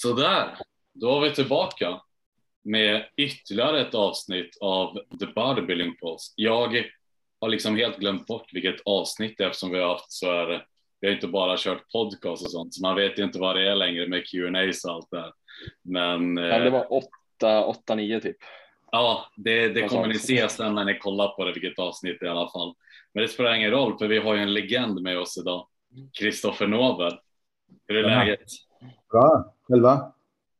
Sådär, då är vi tillbaka med ytterligare ett avsnitt av The Bodybuilding Pulse. Jag har liksom helt glömt bort vilket avsnitt det är eftersom vi har haft så här, vi har inte bara kört podcast och sånt, så man vet ju inte vad det är längre med Q&A och allt där. Men. Ja, det var 8, 8, 9 typ. Ja, det, det kommer ni se sen när ni kollar på det, vilket avsnitt i alla fall. Men det spelar ingen roll, för vi har ju en legend med oss idag. Kristoffer Nobel. Hur är läget? Bra, själva?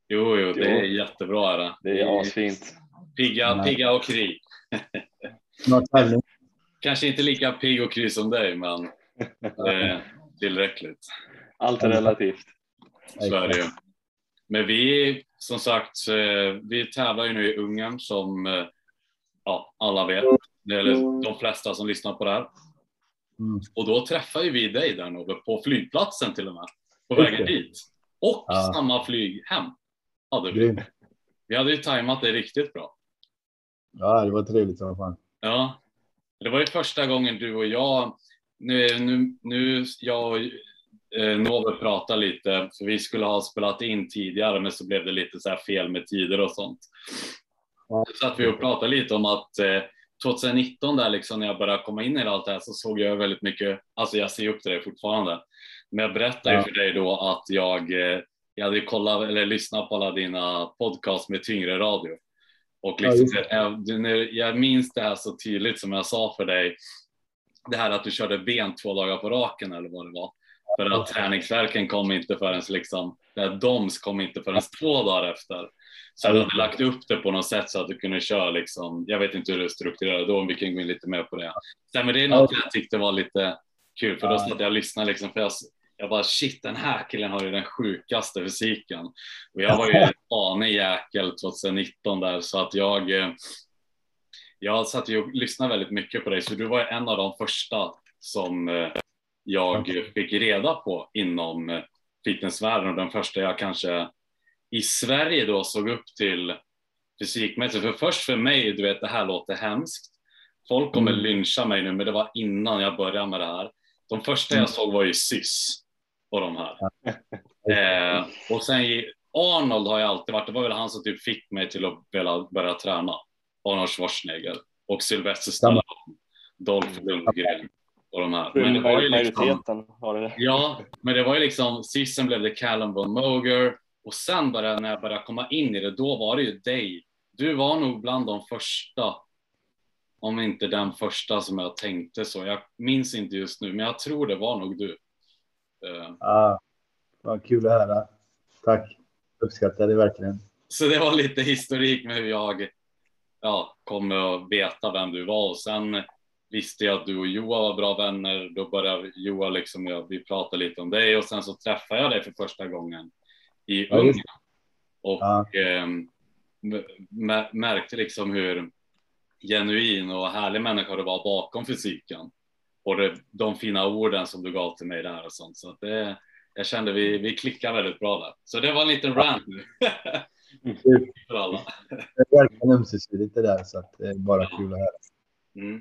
Jo, jo, det är jättebra. Är det. är asfint. Pigga, pigga och kry. Kanske inte lika pigg och kry som dig, men det är tillräckligt. Allt är relativt. Så är det ju. Men vi, som sagt, vi tävlar ju nu i Ungern som ja, alla vet. Eller de flesta som lyssnar på det här. Mm. Och då träffade ju vi dig där Nobbe, på flygplatsen till och med. På vägen dit. Och ja. samma flyg hem hade vi. Vi hade ju tajmat det riktigt bra. Ja, det var trevligt som fan. Ja, det var ju första gången du och jag, nu, nu, nu jag och eh, Nove pratade lite, för vi skulle ha spelat in tidigare, men så blev det lite så här fel med tider och sånt. Ja. Så att vi och pratade lite om att eh, 2019 där liksom när jag började komma in i allt det här så såg jag väldigt mycket, alltså jag ser upp till det fortfarande, men jag berättade ja. för dig då att jag, eh, jag hade kollat eller lyssnat på alla dina podcast med tyngre radio. Och liksom, ja, jag, jag minns det här så tydligt som jag sa för dig, det här att du körde ben två dagar på raken eller vad det var. För att träningsverken kom inte förrän liksom, DOMS kom inte förrän två dagar efter. Så du hade lagt upp det på något sätt så att du kunde köra liksom, jag vet inte hur du strukturerade då, om vi kan gå in lite mer på det. Så, men det är något jag tyckte var lite kul, för då satt jag och lyssnade liksom, för jag, jag bara shit, den här killen har ju den sjukaste fysiken. Och jag var ju en anig jäkel 2019 där, så att jag, eh, jag satt ju och lyssnade väldigt mycket på dig, så du var en av de första som eh, jag fick reda på inom eh, fitnessvärlden och den första jag kanske i Sverige då såg upp till fysikmässigt. För först för mig, du vet det här låter hemskt. Folk kommer mm. lyncha mig nu, men det var innan jag började med det här. De första jag mm. såg var ju SYS och de här. eh, och sen Arnold har jag alltid varit, det var väl han som typ fick mig till att vilja börja träna. Arnold Schwarzenegger och Sylvester Stallone, Dolph Lundgren och de här. Men det var ju liksom, ja, men det var ju liksom, sist blev det Callum von Moger och sen bara när jag började komma in i det, då var det ju dig. Du var nog bland de första, om inte den första som jag tänkte så. Jag minns inte just nu, men jag tror det var nog du. Eh. Ja, vad kul att höra. Tack, uppskattar det verkligen. Så det var lite historik med hur jag ja, kom att veta vem du var och sen visste jag att du och Joa var bra vänner. Då började Joa liksom, ja, vi pratade lite om dig och sen så träffade jag dig för första gången i ja, Ungern och ja. eh, märkte liksom hur genuin och härlig människa du var bakom fysiken och det, de fina orden som du gav till mig där och sånt. Så att det, jag kände vi, vi klickar väldigt bra där. Så det var en liten rant nu. För alla. Det är verkligen ömsesidigt det där så att det är bara kul att höra. Mm.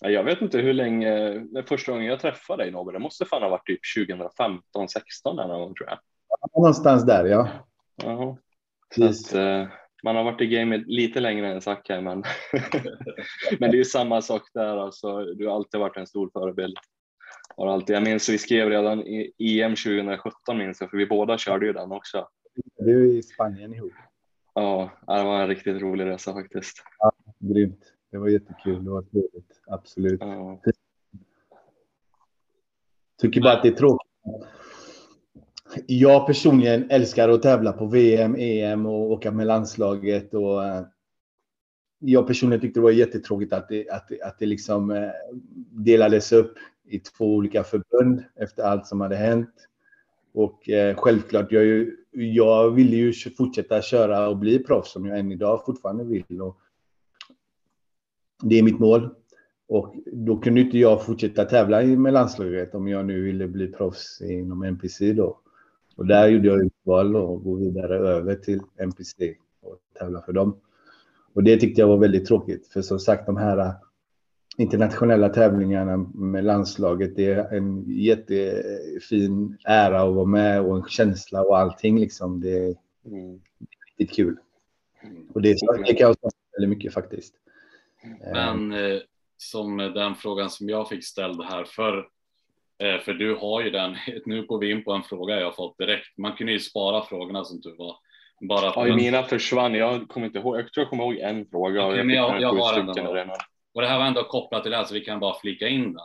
Jag vet inte hur länge, första gången jag träffade dig Nobbe, det måste fan ha varit typ 2015, 16 eller någon tror jag. Någonstans där, ja. Jaha. Att, eh, man har varit i gamet lite längre än Zacke, men, men det är ju samma sak där. Alltså, du har alltid varit en stor förebild. Har alltid, jag minns vi skrev redan i EM 2017 minns jag, för vi båda körde ju den också. Du i Spanien ihop. Ja, det var en riktigt rolig resa faktiskt. Ja, grymt. Det var jättekul. Det var trevligt. Absolut. Ja. Tycker bara att det är tråkigt jag personligen älskar att tävla på VM, EM och åka med landslaget. Och, eh, jag personligen tyckte det var jättetråkigt att det, att, att det liksom eh, delades upp i två olika förbund efter allt som hade hänt. Och eh, självklart, jag, ju, jag ville ju fortsätta köra och bli proffs som jag än idag fortfarande vill. Och det är mitt mål. Och då kunde inte jag fortsätta tävla med landslaget om jag nu ville bli proffs inom NPC då. Och där gjorde jag utval och gå vidare över till NPC och tävla för dem. Och det tyckte jag var väldigt tråkigt, för som sagt de här internationella tävlingarna med landslaget. Det är en jättefin ära att vara med och en känsla och allting. Liksom. Det är mm. riktigt kul. Och det, det kan jag väldigt mycket faktiskt. Men eh, som den frågan som jag fick ställd här för eh, för du har ju den, nu går vi in på en fråga jag fått direkt. Man kunde ju spara frågorna som du var. Bara ja, mina försvann. Jag kommer inte ihåg. Jag tror jag kommer ihåg en fråga. Okay, men jag, jag har den. Och det här var ändå kopplat till det här så vi kan bara flika in den.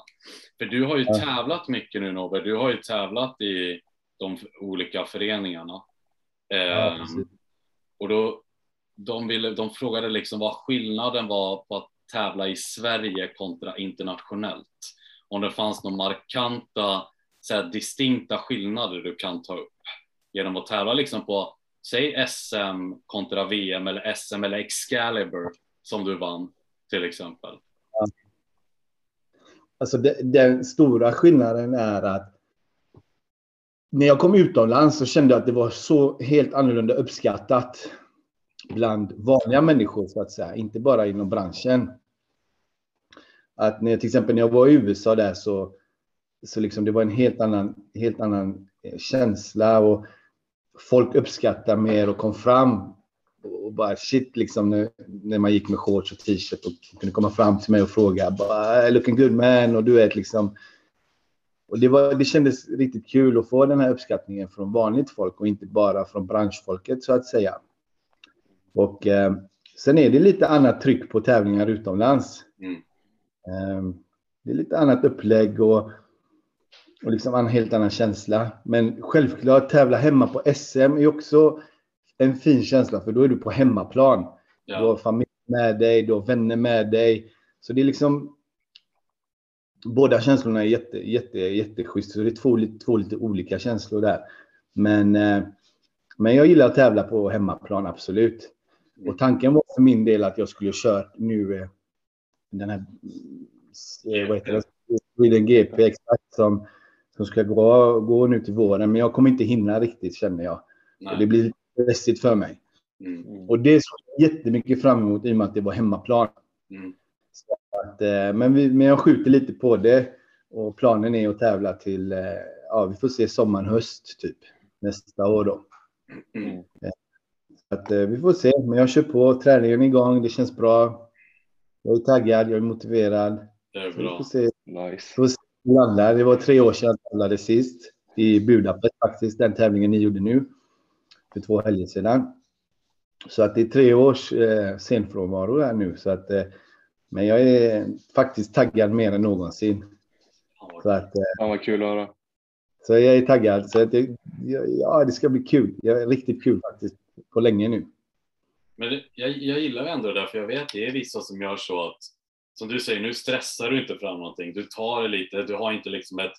För du har ju ja. tävlat mycket nu Nobbe. Du har ju tävlat i de olika föreningarna. Ja, eh, och då, de, ville, de frågade liksom vad skillnaden var på att tävla i Sverige kontra internationellt. Om det fanns några markanta, så här, distinkta skillnader du kan ta upp genom att tävla liksom på, säg SM kontra VM eller SM eller Excalibur som du vann till exempel. Alltså det, den stora skillnaden är att när jag kom utomlands så kände jag att det var så helt annorlunda uppskattat bland vanliga människor så att säga, inte bara inom branschen. Att när till exempel när jag var i USA där så, så liksom det var en helt annan, helt annan eh, känsla och folk uppskattade mer och kom fram och bara shit liksom när, när man gick med shorts och t-shirt och kunde komma fram till mig och fråga bara looking good man och du vet liksom och det, var, det kändes riktigt kul att få den här uppskattningen från vanligt folk och inte bara från branschfolket så att säga. Och eh, sen är det lite annat tryck på tävlingar utomlands. Mm. Eh, det är lite annat upplägg och, och liksom en helt annan känsla. Men självklart tävla hemma på SM är också en fin känsla för då är du på hemmaplan. Ja. Du har familj med dig, du har vänner med dig. Så det är liksom båda känslorna är jätte, jätte, jätteschysst. Så det är två, två lite olika känslor där. Men, eh, men jag gillar att tävla på hemmaplan, absolut. Och tanken var för min del att jag skulle kört nu eh, den här eh, vad heter det? Sweden GP exakt som, som ska gå, gå nu till våren. Men jag kommer inte hinna riktigt känner jag. Och det blir stressigt för mig. Mm. Och det såg jag jättemycket fram emot i och med att det var hemmaplan. Mm. Att, eh, men, vi, men jag skjuter lite på det och planen är att tävla till, eh, ja vi får se sommaren, höst typ nästa år då. Mm. Att, vi får se, men jag kör på, träningen är igång, det känns bra. Jag är taggad, jag är motiverad. Det är bra. Får se. Nice. Får se Det var tre år sedan jag tävlade sist i Budapest faktiskt, den tävlingen ni gjorde nu för två helger sedan. Så att det är tre års eh, senfrånvaro här nu. Så att, eh, men jag är faktiskt taggad mer än någonsin. Så att, eh, ja, vad kul att höra. Så jag är taggad. Så att det, ja, det ska bli kul. Jag är riktigt kul faktiskt på länge nu. Men det, jag, jag gillar ändå det där, för jag vet det är vissa som gör så att som du säger, nu stressar du inte fram någonting. Du tar det lite, du har inte liksom ett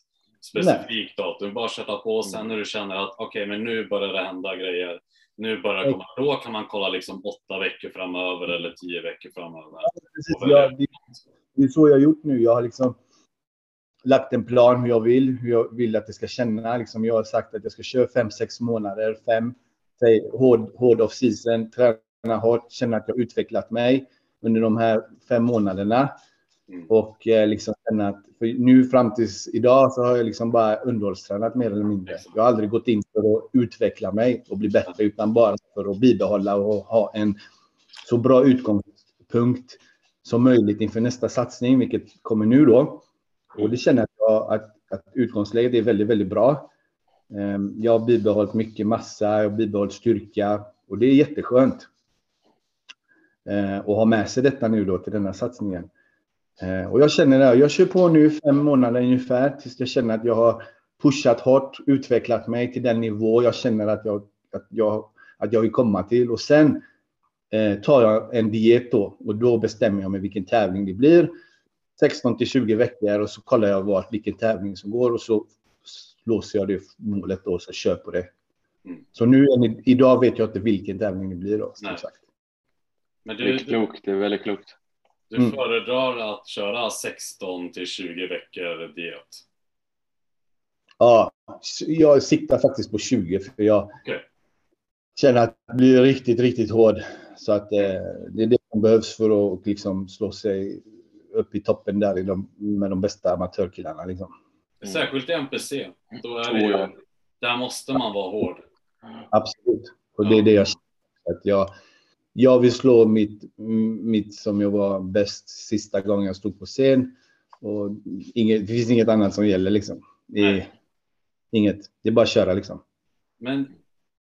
specifikt Nej. datum, bara sätta på och sen mm. när du känner att okej, okay, men nu börjar det hända grejer. Nu börjar det komma, då kan man kolla liksom åtta veckor framöver eller tio veckor framöver. Ja, precis, jag, det, det är så jag har gjort nu. Jag har liksom lagt en plan hur jag vill, hur jag vill att det ska känna. Liksom jag har sagt att jag ska köra fem, sex månader, fem, säg hård, hård off season, träna hårt, känna att jag utvecklat mig under de här fem månaderna. Mm. Och eh, liksom känna att nu fram tills idag så har jag liksom bara underhållstränat mer eller mindre. Jag har aldrig gått in för att utveckla mig och bli bättre utan bara för att bibehålla och ha en så bra utgångspunkt som möjligt inför nästa satsning, vilket kommer nu då. Och det känner jag att, att utgångsläget är väldigt, väldigt bra. Ehm, jag har bibehållit mycket massa, jag har bibehållit styrka och det är jätteskönt. Ehm, att ha med sig detta nu då till denna satsningen. Eh, och jag känner det, jag kör på nu fem månader ungefär tills jag känner att jag har pushat hårt, utvecklat mig till den nivå jag känner att jag, att jag, att jag vill komma till. Och sen eh, tar jag en diet då och då bestämmer jag mig vilken tävling det blir. 16 till 20 veckor och så kollar jag vart, vilken tävling som går och så låser jag det målet då och så kör på det. Mm. Så nu, idag vet jag inte vilken tävling det blir då. Som sagt. Men du, det är klokt, det är väldigt klokt. Du mm. föredrar att köra 16 till 20 veckor diet? Ja, jag siktar faktiskt på 20 för jag okay. känner att jag blir riktigt, riktigt hård. Så att eh, det är det som behövs för att liksom slå sig upp i toppen där i de, med de bästa amatörkillarna. Liksom. Särskilt i NPC. Då är det ju, där måste man vara hård. Absolut. Och det är det jag känner. Att jag, jag vill slå mitt, mitt som jag var bäst sista gången jag stod på scen. Och inget, det finns inget annat som gäller liksom. Det är, inget. Det är bara att köra liksom. Men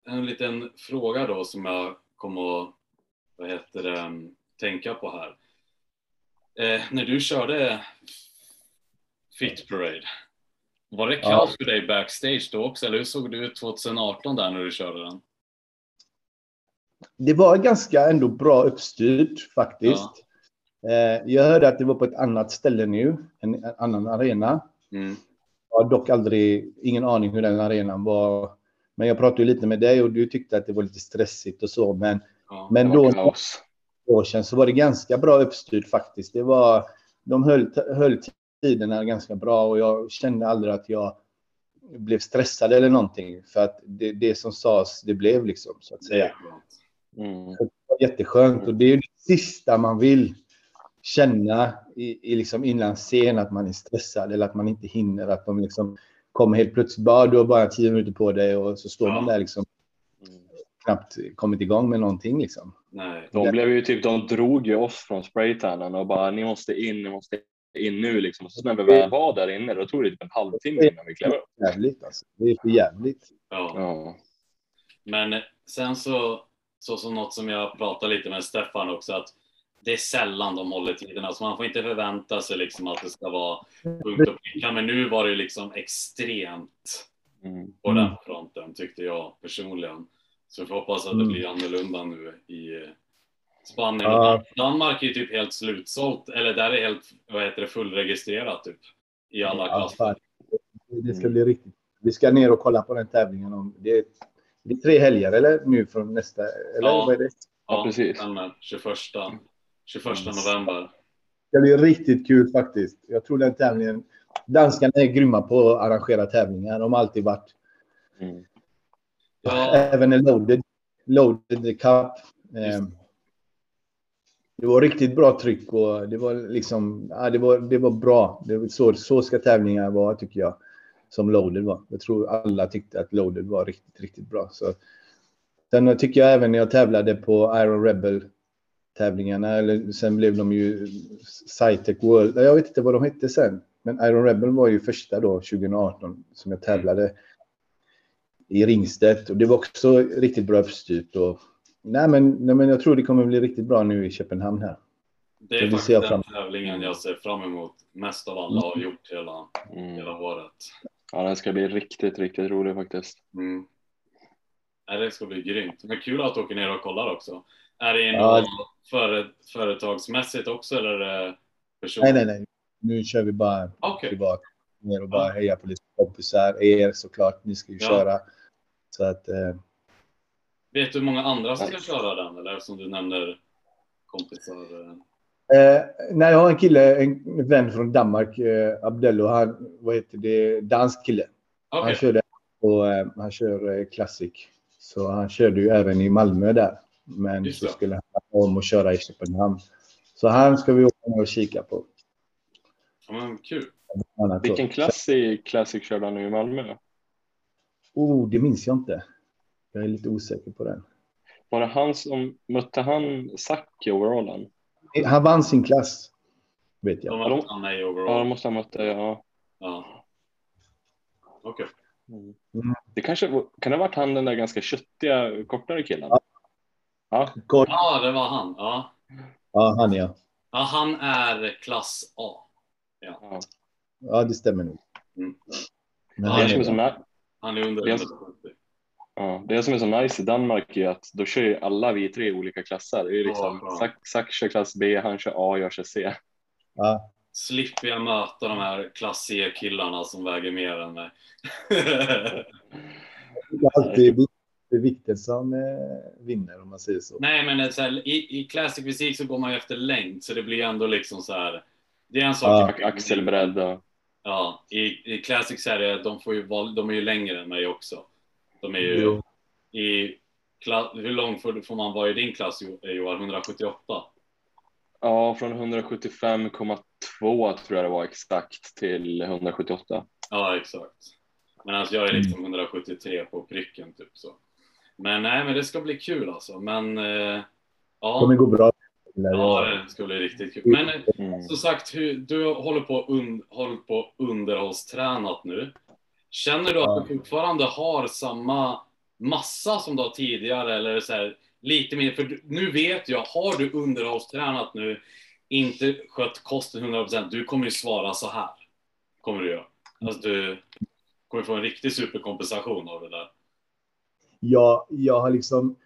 en liten fråga då som jag kommer att vad heter det, tänka på här. Eh, när du körde Fit Parade, var det kaos för dig backstage då också? Eller hur såg det ut 2018 där när du körde den? Det var ganska ändå bra uppstyrt faktiskt. Ja. Eh, jag hörde att det var på ett annat ställe nu, en, en annan arena. Mm. Jag har dock aldrig, ingen aning hur den arenan var. Men jag pratade lite med dig och du tyckte att det var lite stressigt och så. Men, ja, men då, år sedan så var det ganska bra uppstyrt faktiskt. Det var, de höll, höll tiderna ganska bra och jag kände aldrig att jag blev stressad eller någonting. För att det, det som sades, det blev liksom så att säga. Mm. Så det var jätteskönt och det är det sista man vill känna i, i liksom innan scen att man är stressad eller att man inte hinner. Att de liksom kommer helt plötsligt. Bara, du har bara tio minuter på dig och så står ja. man där liksom mm. knappt kommit igång med någonting liksom. Nej. De blev ju typ, de drog ju oss från spraytannen och bara ni måste in, ni måste in nu liksom. Och så när vi väl var där inne, då tog det typ en halvtimme innan vi klev upp. Jävligt alltså. Det är för jävligt. Ja. ja. Men sen så, så som något som jag pratade lite med Stefan också, att det är sällan de håller tiderna, så man får inte förvänta sig liksom att det ska vara punkt och pricka. Men nu var det liksom extremt mm. på den fronten tyckte jag personligen. Så vi får hoppas att det mm. blir annorlunda nu i Spanien. Ja. Danmark är ju typ helt slutsålt, eller där är helt, vad heter det, fullregistrerat typ. I alla ja, klasser. Det ska bli riktigt. Vi ska ner och kolla på den tävlingen om, det är, det är tre helger eller nu från nästa, eller ja. vad är det? Ja, precis. 21, 21 november. Det ska bli riktigt kul faktiskt. Jag tror den tävlingen, danskarna är grymma på att arrangera tävlingar. De har alltid varit. Mm. Ja. Även en loaded, loaded cup. Eh, det var riktigt bra tryck och det var liksom, ja, det var, det var bra. Det var så, så ska tävlingar vara tycker jag. Som loaded var. Jag tror alla tyckte att loaded var riktigt, riktigt bra. Så, sen tycker jag även när jag tävlade på Iron Rebel tävlingarna, eller sen blev de ju Cytec World. Jag vet inte vad de hette sen. Men Iron Rebel var ju första då, 2018, som jag tävlade i Ringstedt. Och det var också riktigt bra uppstyrt. Och Nej men, nej, men jag tror det kommer bli riktigt bra nu i Köpenhamn här. Det är faktiskt den fram. tävlingen jag ser fram emot mest av alla har gjort hela, mm. hela året. Ja, den ska bli riktigt, riktigt rolig faktiskt. Mm. Ja, det ska bli grymt. Men kul att du åker ner och kollar också. Är det ja. före, företagsmässigt också eller är det? Nej, nej, nej. Nu kör vi bara okay. privat. Ner och bara ja. heja på lite kompisar. Er såklart, ni ska ju ja. köra. Så att eh, Vet du hur många andra som ska köra den eller som du nämner kompisar? Eh, nej, jag har en kille, en vän från Danmark, eh, Abdello. Han, vad heter det, dansk kille. Okay. Han körde och eh, han kör eh, Classic. Så han körde ju även i Malmö där. Men så skulle han om och köra i Köpenhamn. Så han ska vi åka ner och kika på. Ja, kul. Vilken klass i Classic körde han nu i Malmö? Oh, det minns jag inte. Jag är lite osäker på den. Var det han som, mötte han Zack i overallen? Han vann sin klass. Vet jag. De han med i overall. Ja, de måste ha mött det, ja. Ja. Okej. Okay. Mm. Det kanske, kan det ha varit han den där ganska köttiga, kortare killen? Ja. Ja. ja, det var han. Ja. Ja, han ja. Ja, han är klass A. Ja, ja det stämmer nog. Mm. Men han, är, som är, han är under 170. Ja, det som är så nice i Danmark är att då kör ju alla vi tre olika klasser. Det är liksom ja, Zack kör klass B, han kör A, jag kör C. Ja. Slipper jag möta de här klass C-killarna som väger mer än mig. det är alltid vikten som eh, vinner om man säger så. Nej, men så här, i, i classic fysik så går man ju efter längd så det blir ändå liksom så här. Det är en sak. Ja. Axelbredd. Ja, i, i classic så är det, de, får ju, de är ju längre än mig också. De är ju jo. i hur lång får, får man vara i din klass Johan? 178? Ja, från 175,3 172 tror jag det var exakt till 178. Ja, exakt. Men alltså jag är liksom 173 på pricken typ så. Men nej, men det ska bli kul alltså. Men eh, ja. Det kommer gå bra. Ja, det ska bli riktigt kul. Men mm. som sagt, hur, du håller på, un, håller på underhållstränat nu. Känner du att du fortfarande har samma massa som du har tidigare eller så här, lite mer? För nu vet jag, har du underhållstränat nu, inte skött kosten 100%, du kommer ju svara så här. Kommer du göra. Alltså du kommer få en riktig superkompensation av det där. Ja, jag har liksom,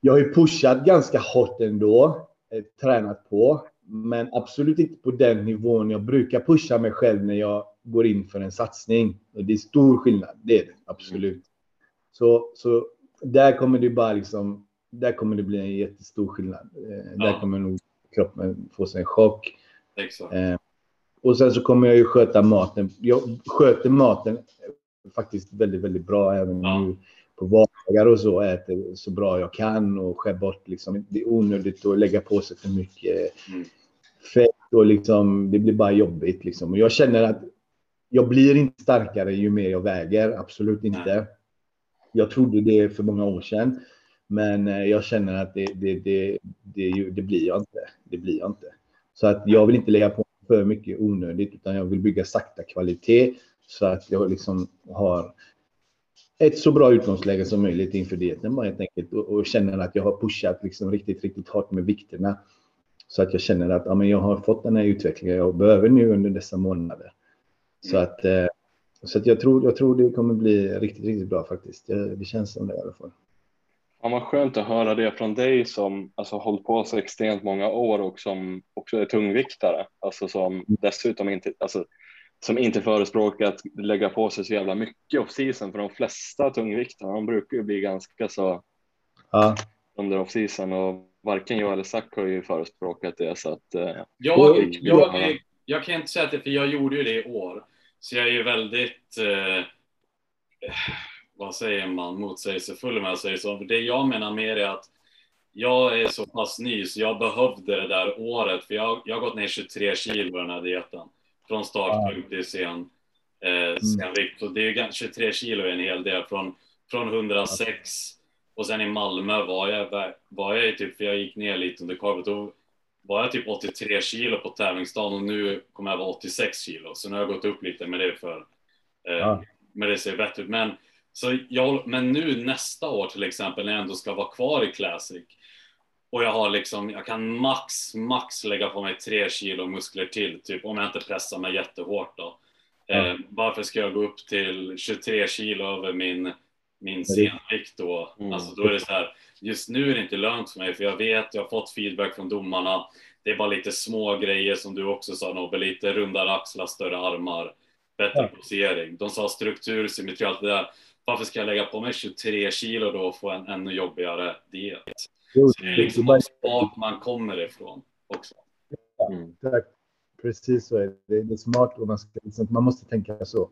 jag har ju pushat ganska hårt ändå, eh, tränat på, men absolut inte på den nivån jag brukar pusha mig själv när jag går in för en satsning. Och det är stor skillnad, det är det absolut. Så, så där kommer det bara liksom, där kommer det bli en jättestor skillnad. Eh, ja. Där kommer nog kroppen få sig en chock. Exakt. Eh, och sen så kommer jag ju sköta maten. Jag sköter maten faktiskt väldigt, väldigt bra även ja. nu på vardagar och så. Äter så bra jag kan och skär bort liksom. Det är onödigt att lägga på sig för mycket mm. Fett och liksom. Det blir bara jobbigt liksom. Och jag känner att jag blir inte starkare ju mer jag väger. Absolut inte. Jag trodde det för många år sedan. Men eh, jag känner att det, det, det, det, det blir jag inte. Det blir jag inte. Så att jag vill inte lägga på för mycket onödigt utan jag vill bygga sakta kvalitet så att jag liksom har ett så bra utgångsläge som möjligt inför dieten bara helt enkelt och, och känner att jag har pushat liksom riktigt, riktigt hårt med vikterna. Så att jag känner att ja, men jag har fått den här utvecklingen jag behöver nu under dessa månader. Så mm. att, eh, så att jag, tror, jag tror det kommer bli riktigt, riktigt bra faktiskt. Det, det känns som det i alla fall. Ja, vad skönt att höra det från dig som alltså, hållit på så extremt många år och som också är tungviktare. Alltså som dessutom inte, alltså, som inte förespråkar att lägga på sig så jävla mycket off-season. För de flesta tungviktarna, de brukar ju bli ganska så ja. under off-season och varken jag eller Zack har ju förespråkat det. Så att, eh, jag, jag, jag, kan inte säga att det, för jag gjorde ju det i år. Så jag är ju väldigt eh, vad säger man, motsägelsefull om jag säger så. För det jag menar mer är att jag är så pass ny så jag behövde det där året, för jag, jag har gått ner 23 kilo i den här dieten. Från startpunkt till sen, eh, mm. sen vikt. Och det är ju 23 kilo är en hel del. Från, från 106 och sen i Malmö var jag, var jag typ, för jag gick ner lite under korvet, då var jag typ 83 kilo på tävlingsdagen och nu kommer jag vara 86 kilo. Så nu har jag gått upp lite med det för, eh, ja. men det ser bättre ut. Men så jag, men nu nästa år till exempel när jag ändå ska vara kvar i Classic och jag har liksom, jag kan max, max lägga på mig tre kilo muskler till, typ om jag inte pressar mig jättehårt då. Mm. Eh, varför ska jag gå upp till 23 kilo över min, min senvikt då? Mm. Alltså då är det så här, just nu är det inte lönt för mig för jag vet, jag har fått feedback från domarna. Det är bara lite små grejer som du också sa Nobbe, lite rundare axlar, större armar, bättre ja. posering. De sa struktur, symmetri, allt det där varför ska jag lägga på mig 23 kilo då och få en ännu jobbigare diet? Så det är liksom vart man kommer ifrån också. Mm. Tack. Precis så är det. Det är smart och man, ska, liksom, man måste tänka så.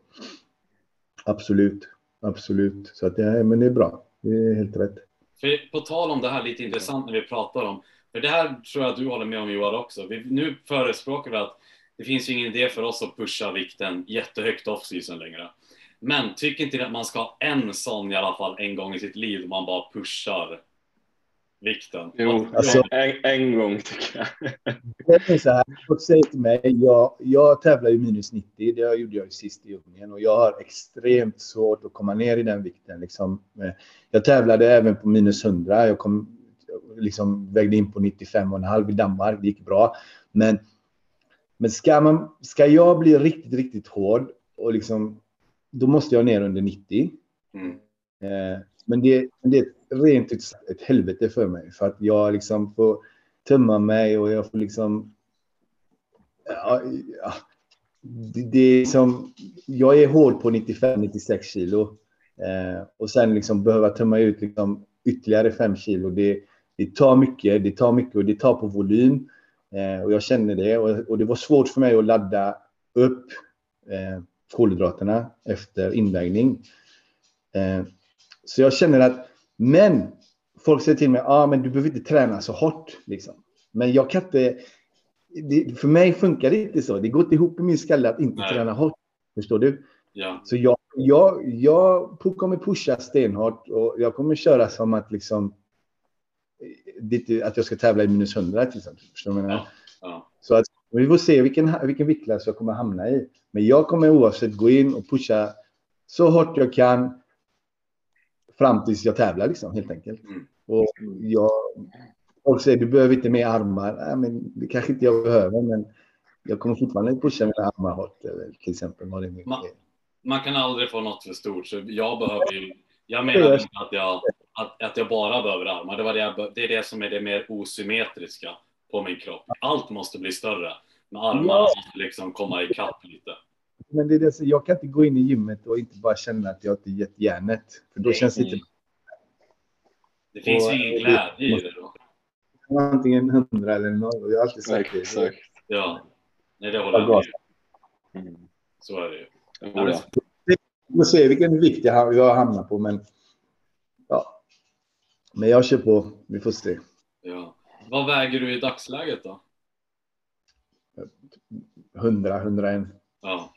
Absolut, absolut. Så att ja, men det är bra. Det är helt rätt. För på tal om det här, lite intressant när vi pratar om, för det här tror jag att du håller med om Johan också. Vi, nu förespråkar vi att det finns ju ingen idé för oss att pusha vikten jättehögt off-season längre. Men tycker inte att man ska ha en sån i alla fall en gång i sitt liv man bara pushar vikten? Jo, alltså, en, en gång tycker jag. Det är så här, folk säger till mig, jag, jag tävlar ju minus 90, det gjorde jag ju sist i Ungern och jag har extremt svårt att komma ner i den vikten. Liksom. Jag tävlade även på minus 100, jag kom, liksom, vägde in på 95,5 i Danmark, det gick bra. Men, men ska, man, ska jag bli riktigt, riktigt hård och liksom då måste jag ner under 90. Mm. Eh, men det, det är rent ut sagt ett helvete för mig. För att jag liksom får tömma mig och jag får liksom... Ja, ja, det, det, är som... Jag är hård på 95-96 kilo. Eh, och sen liksom behöva tömma ut liksom ytterligare 5 kilo. Det, det tar mycket. Det tar mycket och det tar på volym. Eh, och jag känner det. Och, och, det var svårt för mig att ladda upp. Eh, kolhydraterna efter invägning. Eh, så jag känner att, men folk säger till mig, ah, men du behöver inte träna så hårt. Liksom. Men jag kan inte, det, för mig funkar det inte så. Det går inte ihop i min skalle att inte Nej. träna hårt. Förstår du? Ja, Så jag, jag, jag kommer pusha stenhårt och jag kommer köra som att liksom det- att jag ska tävla i minus 100 till exempel. Förstår du vad jag menar? Ja. ja. Så att vi får se vilken, vilken viktklass jag kommer hamna i. Men jag kommer oavsett gå in och pusha så hårt jag kan fram tills jag tävlar liksom, helt enkelt. Mm. Och jag, folk säger du behöver inte mer armar. Nej, men det kanske inte jag behöver, men jag kommer fortfarande pusha mina armar hårt. Till exempel vad det nu Ma- är. Man kan aldrig få något för stort, så jag behöver ju... Jag menar inte att jag, att, att jag bara behöver armar. Det, var det, jag, det är det som är det mer osymmetriska på min kropp. Allt måste bli större. Men armarna Ja. måste liksom komma ikapp lite. Men det är det, så jag kan inte gå in i gymmet och inte bara känna att jag inte gett järnet. För då känns det inte Det finns ju ingen glädje i det då. antingen 100 eller 0. Och Jag har alltid sagt det. Exakt. Ja. Nej, det håller jag med Mm. Så är det ju. Ja. Vi får se vilken vikt jag, jag hamnar på, men ja. Men jag kör på. Vi får se. Ja. Vad väger du i dagsläget då? 100, 101. Ja.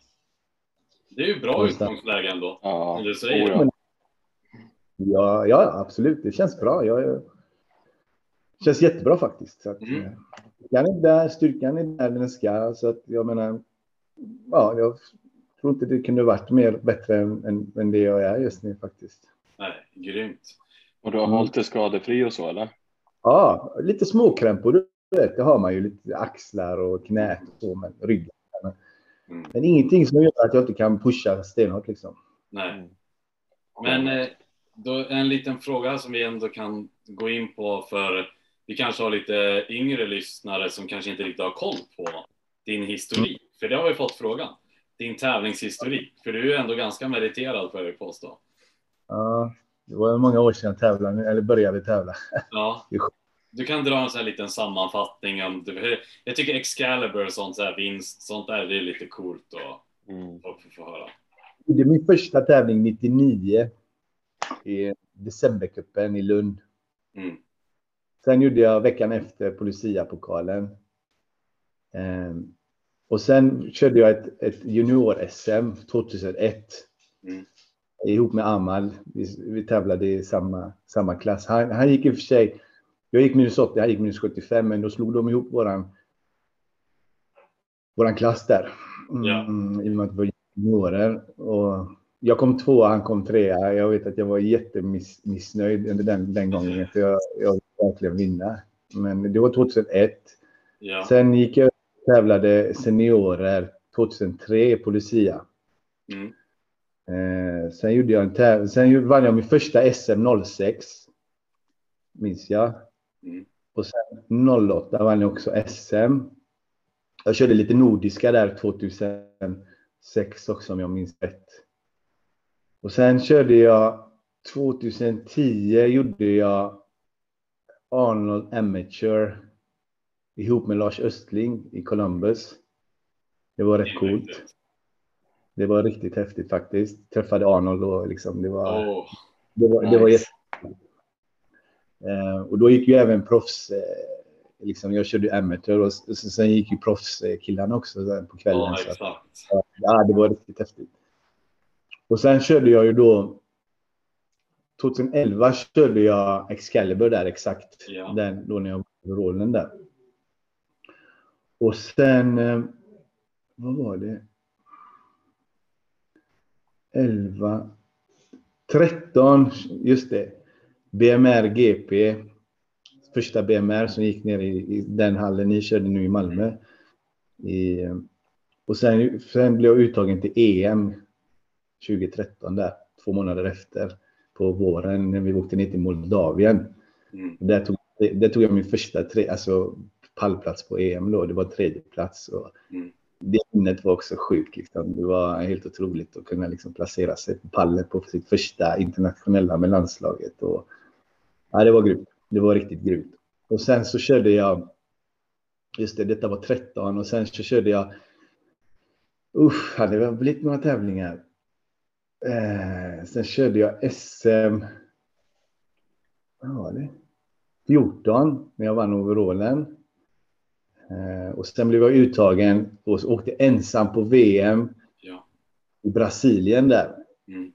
Det är ju bra utgångsläge ändå. Ja, är det. oh, ja. Ja, ja, absolut. Det känns bra. Jag, känns jättebra faktiskt. Så att, Mm. eh, Styrkan är där, styrkan är där den ska. Så att jag menar, ja, jag tror inte det kunde varit mer bättre än, än, än det jag är just nu faktiskt. Nej, grymt. Och du har Mm. hållit dig skadefri och så eller? Ja, lite småkrämpor. Du vet, det har man ju lite axlar och knät och så, men ryggen. Mm. Men ingenting som gör att jag inte kan pusha stenhårt liksom. Nej. Men eh, då, en liten fråga som vi ändå kan gå in på för vi kanske har lite yngre lyssnare som kanske inte riktigt har koll på din historik. För det har vi fått frågan. Din tävlingshistorik. För du är ju ändå ganska meriterad får jag påstå. Ja, det var många år sedan jag tävlade, eller började tävla. Ja. Du kan dra en sån här liten sammanfattning om du, Jag tycker Excalibur och sånt så här vinst, sånt där, det är lite coolt och Mm. folk får få höra. Det är min första tävling 99 i decembercupen i Lund. Mm. Sen gjorde jag veckan efter på Lucia-pokalen. Ehm, och sen körde jag ett, ett junior-SM 2001 Mm. ihop med Amal. Vi, vi tävlade i samma, samma klass. Han, han gick i och för sig, jag gick minus 80, han gick minus 75, men då slog de ihop våran, våran klass där. Mm, Ja. I och med att vi var juniorer. Och jag kom tvåa, han kom trea. Jag vet att jag var jättemissnöjd under den, den gången. För jag, jag ville verkligen vinna. Men det var 2001. Ja. Sen gick jag och tävlade seniorer 2003 på Lucia. Mm. Eh, sen gjorde jag en täv- Sen vann jag min första SM 06. Minns jag. Mm. Och sen 08 vann jag också SM. Jag körde lite nordiska där 2006 också om jag minns rätt. Och sen körde jag 2010 gjorde jag Arnold Amateur ihop med Lars Östling i Columbus. Det var rätt coolt. Det var riktigt häftigt faktiskt. Träffade Arnold och liksom det var, Åh, det var, det var nice. jätte... Eh, och då gick ju även proffs, eh, liksom jag körde amateur och s- sen gick ju proffskillarna också på kvällen. ja, så att, exakt. ja, det var riktigt häftigt. Och sen körde jag ju då 2011 körde jag Excalibur där exakt. Ja. Den, då när jag var rollen där. Och sen, eh, vad var det? 11, 13, just det. BMR GP. Första BMR som gick ner i, i den hallen ni körde nu i Malmö. I, och sen, sen blev jag uttagen till EM 2013 där, två månader efter på våren när vi åkte ner till Moldavien. Mm. Där tog, där tog jag min första tre, alltså pallplats på EM då. Det var tredje plats och Mm. det minnet var också sjukt. Liksom. Det var helt otroligt att kunna liksom placera sig på pallen på sitt första internationella med landslaget. Och, ja, det var grymt. Det var riktigt grymt. Och sen så körde jag, just det, detta var 13 och sen så körde jag, usch, det blivit några tävlingar. Eh, sen körde jag SM, vad var det? 14 när jag vann overallen. Eh, och sen blev jag uttagen och åkte ensam på VM Ja. i Brasilien där. Mm.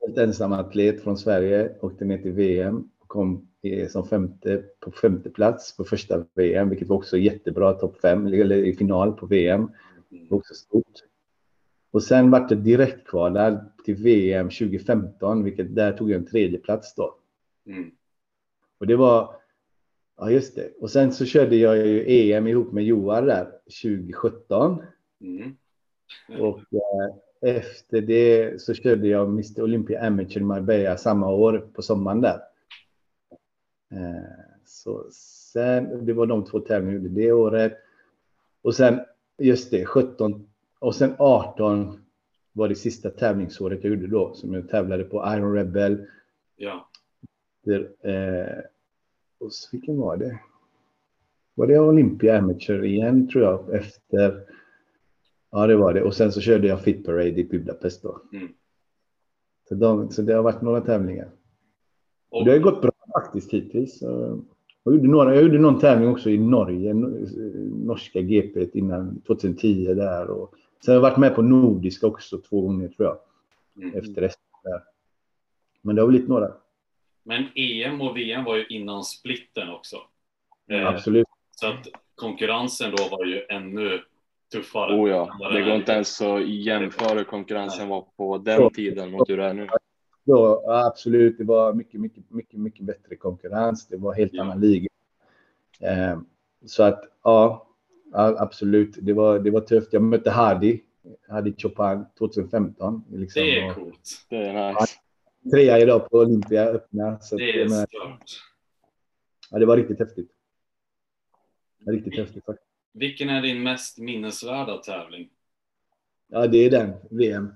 Helt ensam atlet från Sverige, åkte ner till VM kom som femte, på femte plats på första VM, vilket var också jättebra, topp fem, eller i final på VM. Det var också stort. Och sen vart det direktkvalad till VM 2015, vilket där tog jag en tredje plats då. Mm. Och det var, ja just det. Och sen så körde jag ju EM ihop med Joar där 2017. Mm. Och eh, efter det så körde jag Mr Olympia Amateur Marbella samma år på sommaren där. Eh, så sen, det var de två tävlingarna gjorde det året. Och sen, just det, 17 och sen 18 var det sista tävlingsåret jag gjorde då som jag tävlade på Iron Rebel. Ja. Där, eh, och så, vilken var det? Var det Olympia Amateur igen tror jag efter? Ja, det var det. Och sen så körde jag Fit Parade i Budapest då. Mm. Så, de, så det har varit några tävlingar. Och Och, det har gått bra faktiskt hittills. Jag gjorde, några, jag gjorde någon tävling också i Norge, no- norska GP innan 2010 där. Och sen har jag varit med på nordiska också två gånger tror jag, mm. efter resten där. Men det har blivit några, Men EM och VM var ju innan splitten också. Eh, absolut. Så att konkurrensen då var ju ännu tuffare. Oh ja, det går inte ens att jämföra konkurrensen var på den tiden mot hur det är nu. Ja, absolut, det var mycket, mycket, mycket, mycket bättre konkurrens. Det var helt Ja. annan liga. Eh, så att ja, absolut, det var, det var tufft. Jag mötte Hadi, Hadi Chopin 2015. Liksom, Det är coolt. Det är nice. Trea idag på Olympia öppna. Så Det är men, ja, det var riktigt häftigt. Riktigt häftigt faktiskt. Vilken är din mest minnesvärda tävling? Ja, det är den, VM.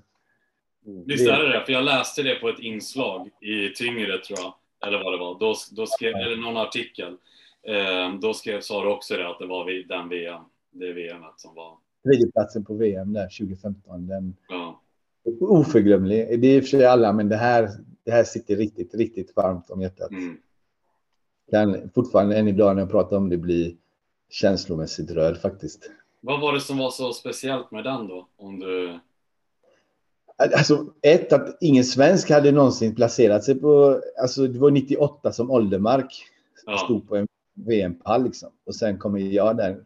Visst är det det? För jag läste det på ett inslag i Tyngre tror jag, eller vad det var. Då, då skrev, eller någon artikel. Eh, då skrev, sa du också det, att det var den VM, det VMet som var... Tredjeplatsen på VM där 2015. Den Ja, oförglömlig. Det är i och för sig alla, men det här, det här sitter riktigt, riktigt varmt om hjärtat. mm, Kan fortfarande än idag när jag pratar om det bli känslomässigt rörd faktiskt. Vad var det som var så speciellt med den då? Om du... Alltså ett, att ingen svensk hade någonsin placerat sig på, alltså det var 98 som Oldermark Ja. stod på en VM-pall liksom. Och sen kommer jag där,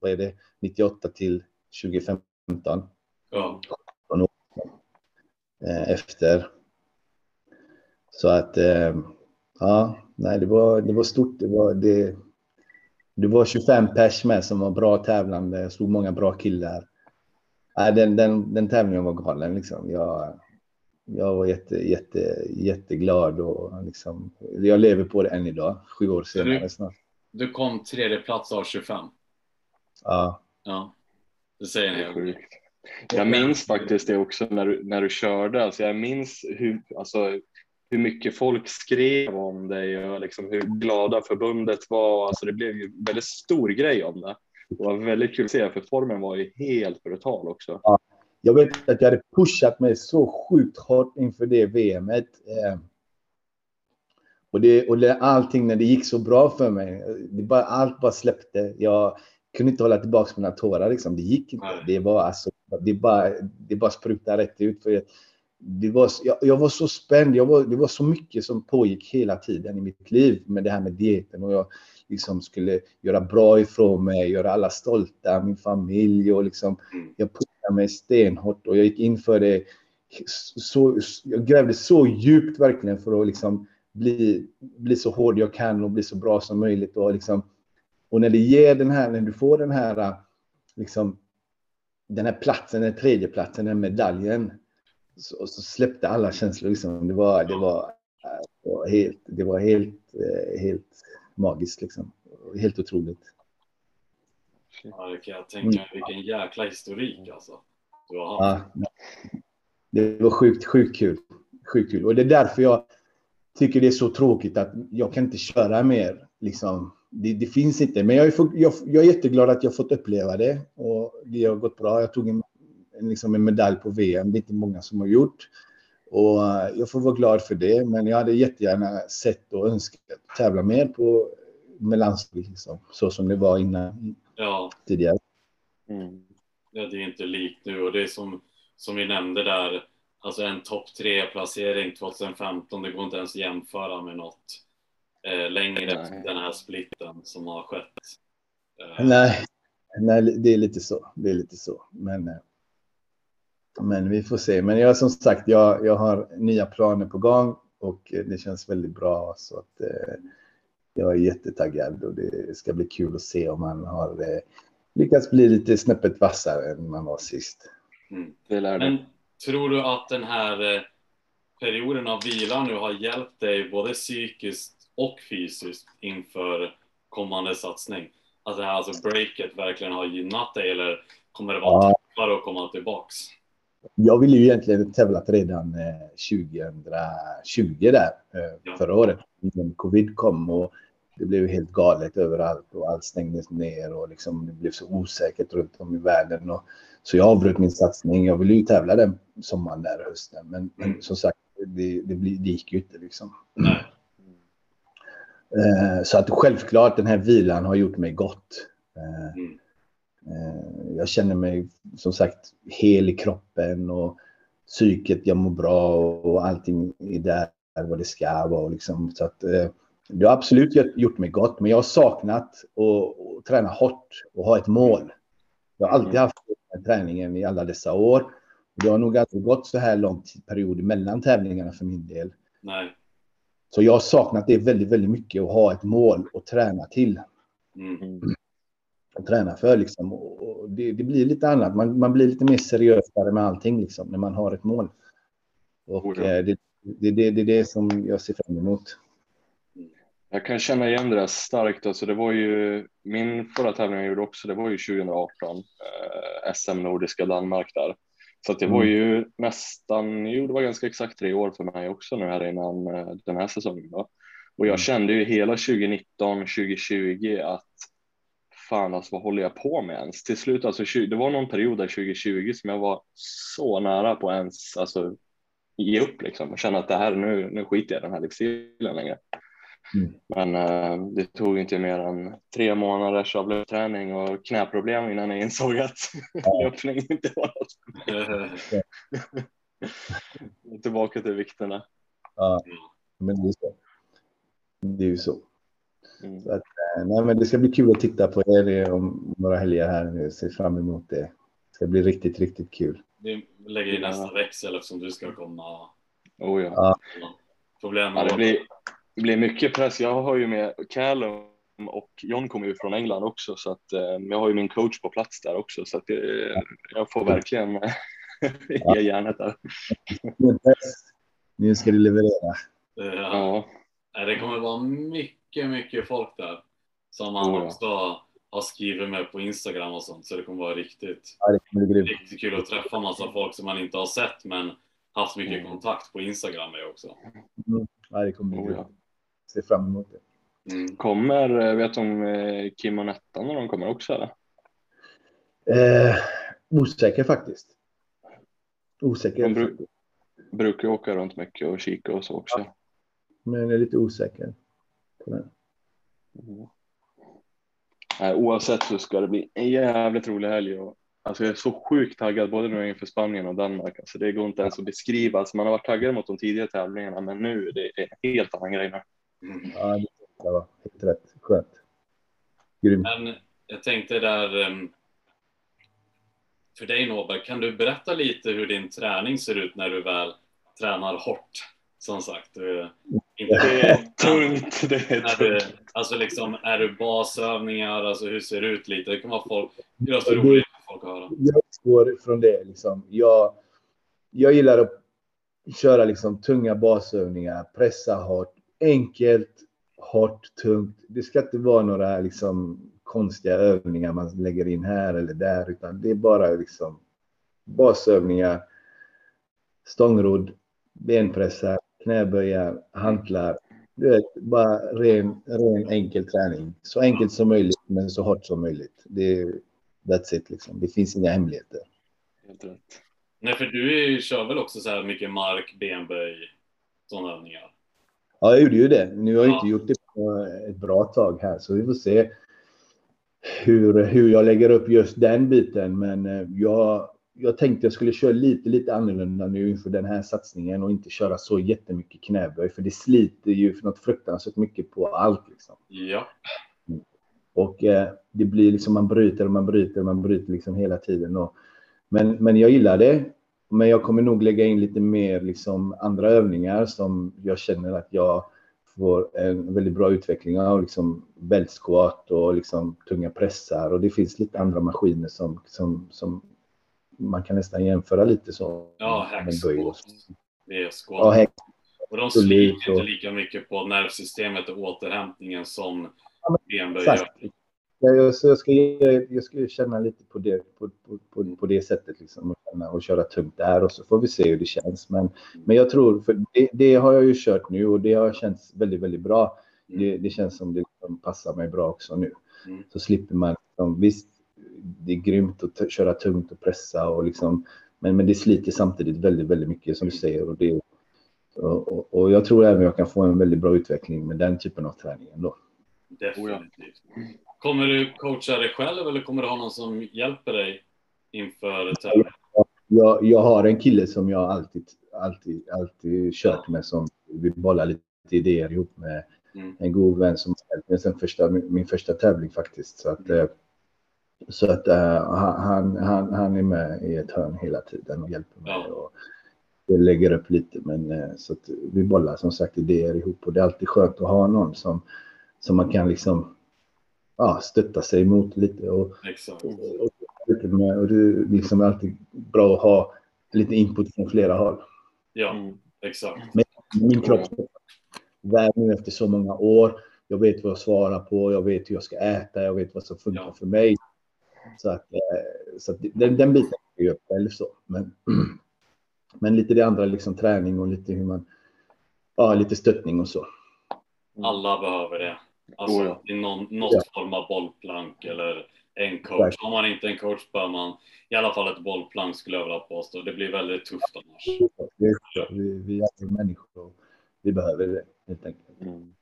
vad är det, 98 till 2015 Ja, eh, efter. Så att, eh, ja, nej det var, det var stort. Det var, det, det var 25 pers med som var bra tävlande, stod många bra killar. Nej, den, den, den tävlingen var galen liksom. Jag, jag var jätte, jätte, jätteglad och liksom, jag lever på det än idag, sju år senare du- snart. du kom tredje plats av 25. Ja, Ja, det säger Det är sjukt. Jag minns faktiskt det också när du, när du körde. Alltså jag minns hur, alltså, hur mycket folk skrev om dig och liksom hur glada förbundet var. Alltså det blev ju en väldigt stor grej om det. Det var väldigt kul att se för formen var ju helt brutal också. jag vet att jag hade pushat mig så sjukt hårt inför det VMet. Eh, och det, och det, allting när det gick så bra för mig, det bara, allt bara släppte. Jag kunde inte hålla tillbaka mina tårar. Liksom. Det gick inte. Nej. Det var alltså, det bara, det bara sprutade rätt ut. För det var, jag, jag var så spänd. Jag var, det var så mycket som pågick hela tiden i mitt liv med det här med dieten. Och jag liksom skulle göra bra ifrån mig, göra alla stolta, min familj och liksom Mm. jag pushade mig stenhårt och jag gick in för det. Så, jag grävde så djupt verkligen för att liksom bli, bli så hård jag kan och bli så bra som möjligt. Och, liksom, och när det ger den här, när du får den här, liksom, den här platsen, den tredje platsen, den medaljen, så, så släppte alla känslor. Liksom. Det, var, det, var, det var helt, det var helt, eh, helt magiskt. Liksom. Helt otroligt. Ja, det kan jag tänka mig. Vilken jäkla historik alltså. Du har haft. Ja, det var sjukt, sjukt kul. Sjukt kul. Och det är därför jag tycker det är så tråkigt att jag kan inte köra mer. Liksom. Det, det finns inte. Men jag är, jag, jag är jätteglad att jag fått uppleva det. Och det har gått bra. Jag tog en, en, liksom en medalj på VM. Det är inte många som har gjort. Och eh, jag får vara glad för det. Men jag hade jättegärna sett och önskat tävla mer på med landslag. Liksom, så som det var innan. Ja. tidigare. Mm. Ja, det är inte likt nu och det är som, som vi nämnde där, alltså en topp tre placering 2015, det går inte ens att jämföra med något eh, längre Nej. den här splitten som har skett. Eh, Nej, nej, det är lite så. Det är lite så. Men, eh, men vi får se. Men jag som sagt, jag, jag har nya planer på gång och det känns väldigt bra. Så att eh, jag är jättetaggad och det ska bli kul att se om man har eh, lyckats bli lite snäppet vassare än man var sist. mm. Det lär. Men tror du att den här eh, perioden av vila nu har hjälpt dig både psykiskt och fysiskt inför kommande satsning? Att det här alltså breaket verkligen har gynnat dig eller kommer det vara Ja. tuffare att komma tillbaks? Jag ville ju egentligen tävlat redan eh, 2020 där eh, Ja. förra året. Innan covid kom och det blev helt galet överallt och allt stängdes ner och liksom det blev så osäkert runt om i världen. Och, så jag avbröt min satsning. Jag ville ju tävla den sommaren där hösten. Men, men Mm. som sagt, det, det, det gick ju inte liksom. Nej. Eh, så att självklart den här vilan har gjort mig gott. Eh, Mm. Eh, Jag känner mig som sagt hel i kroppen och psyket, jag mår bra och allting är där vad det ska vara. Liksom. Så att, eh, det har absolut gjort- mig gott, men jag har saknat att, träna hårt och ha ett mål. Jag har alltid haft den träningen i alla dessa år. Det har nog aldrig gått så här lång period mellan tävlingarna för min del. Nej. Så jag har saknat det väldigt, väldigt mycket att ha ett mål att träna till Mm. Träna för. Liksom. Och det, det blir lite annat. Man, man blir lite mer seriösare med allting liksom, när man har ett mål. Och Oh ja. eh, det, det, det, det är det som jag ser fram emot. Jag kan känna igen det där starkt. Alltså det var ju min förra tävling jag gjorde också. Det var ju 2018 eh, SM Nordiska Danmark där. Så det var Mm. ju nästan, jo det var ganska exakt tre år för mig också nu här innan eh, den här säsongen. Då. Och jag Mm. kände ju hela 2019, 2020 att fan alltså vad håller jag på med ens? Till slut alltså, 20 det var någon period där 2020 som jag var så nära på ens, alltså ge upp liksom och känna att det här nu, nu skiter jag i den här livsstilen längre. Mm. Men eh, det tog inte mer än tre månaders avlöpsträning och knäproblem innan jag insåg att löpning inte var något. Tillbaka till vikterna. Ja, men det är så. Det är ju så. Mm. så att, eh, nej, men det ska bli kul att titta på er om några helger här nu. Jag ser fram emot det. Det ska bli riktigt, riktigt kul. Vi lägger i nästa växel eftersom du ska komma. Oh, ja. Ja. Problem Ja, det, blir, det blir mycket press. Jag har ju med Callum och John kommer ju från England också så att eh, jag har ju min coach på plats där också så att det, jag får verkligen ge järnet där. Nu ska du leverera. Eh, Ja, Nej, Det kommer vara mycket, mycket folk där. Som man Oh, ja. också har skrivit med på Instagram och sånt. Så det kommer vara riktigt, Ja, det kommer bli grymt. riktigt kul att träffa massa folk som man inte har sett men haft mycket Mm. kontakt på Instagram med också. Ja, det kommer bli oh, ja. Ser fram emot det. Mm. Kommer, eh, vet du om eh, Kim och Nettan när de kommer också eller? Eh, osäker faktiskt. Osäker. De bru- brukar ju åka runt mycket och kika och så också. Men jag är lite osäker. På det. Mm. Nej, oavsett så ska det bli en jävligt rolig helg. Och, alltså jag är så sjukt taggad både nu inför Spanien och Danmark. Alltså det går inte ens att beskriva. Alltså man har varit taggad mot de tidigare tävlingarna men nu det är en helt annan grej nu. Mm. Ja, det var helt rätt. Skönt. Grymt. Men jag tänkte där ehm, för dig Norberg, kan du berätta lite hur din träning ser ut när du väl tränar hårt? Som sagt, du, inte Det är tungt. Det är tungt. alltså liksom, är det basövningar? Alltså hur ser det ut lite? Det kan vara folk, det är så roligt för folk att höra. Jag utgår från det. Liksom. Jag, jag gillar att köra liksom, tunga basövningar, pressa hårt, enkelt, hårt, tungt. Det ska inte vara några liksom, konstiga övningar man lägger in här eller där, utan det är bara liksom, basövningar, stångrodd, benpressar, knäböjar, hantlar. Du vet, bara ren, ren enkel träning. Så enkelt som möjligt, men så hårt som möjligt. Det är, that's it liksom. Det finns inga hemligheter. Helt rätt. Nej, för du kör väl också så här mycket mark, benböj, sådana övningar? Ja, jag gjorde ju det. Nu har jag Ja. inte gjort det på ett bra tag här, så vi får se. hur, hur jag lägger upp just den biten. Men eh, jag, jag tänkte jag skulle köra lite, lite annorlunda nu inför den här satsningen och inte köra så jättemycket knäböj. För det sliter ju för något fruktansvärt mycket på allt. Liksom. Ja. Och eh, det blir liksom man bryter och man bryter och man bryter liksom hela tiden. Och, men, men jag gillar det. Men jag kommer nog lägga in lite mer liksom andra övningar som jag känner att jag får en väldigt bra utveckling av. Liksom belt squat och liksom tunga pressar. Och det finns lite andra maskiner som, som, som man kan nästan jämföra lite så. Ja, hacksquat. Det är. Ja. Och de sliter inte lika mycket på nervsystemet och återhämtningen som benböj Exakt. Jag, så jag, ska, jag ska känna lite på det, på, på, på, på det sättet liksom, och, känna, och köra tungt där och så får vi se hur det känns. Men, men jag tror, för det, det har jag ju kört nu och det har känts väldigt, väldigt bra. Det, det känns som det liksom passar mig bra också nu. Mm. Så slipper man, liksom, visst, det är grymt att köra tungt och pressa och liksom, men, men det sliter samtidigt väldigt, väldigt mycket som du säger. Och, det, och, och, jag tror även jag kan få en väldigt bra utveckling med den typen av träning ändå. Definitivt. Kommer du coacha dig själv eller kommer du ha någon som hjälper dig inför tävling? Jag, jag har en kille som jag alltid, alltid, alltid kört med som vi bollar lite idéer ihop med. Mm. En god vän som har hjälpt mig sen första, min första tävling faktiskt. Så att, eh, så att eh, han, han, han är med i ett hörn hela tiden och hjälper mig. Ja. Och jag lägger upp lite men eh, så att vi bollar som sagt idéer ihop och det är alltid skönt att ha någon som, som man kan liksom ja, stötta sig emot lite. Och, Exakt. och, lite med, och det är liksom alltid bra att ha lite input från flera håll. Ja, Mm. exakt. Min kropp värd nu efter så många år. Jag vet vad jag svarar på, jag vet hur jag ska äta, jag vet vad som funkar Ja. för mig. Så att, eh, så att den, den biten är jag själv så. Men, men lite det andra, liksom träning och lite hur man, ja, lite stöttning och så. Alla behöver det. Alltså Oh, ja. någon, något Ja. form av bollplank eller en coach. Har man inte en coach bör man i alla fall ett bollplank skulle jag vilja påstå. Det blir väldigt tufft annars. Vi, vi är människor och vi behöver det helt enkelt. Mm.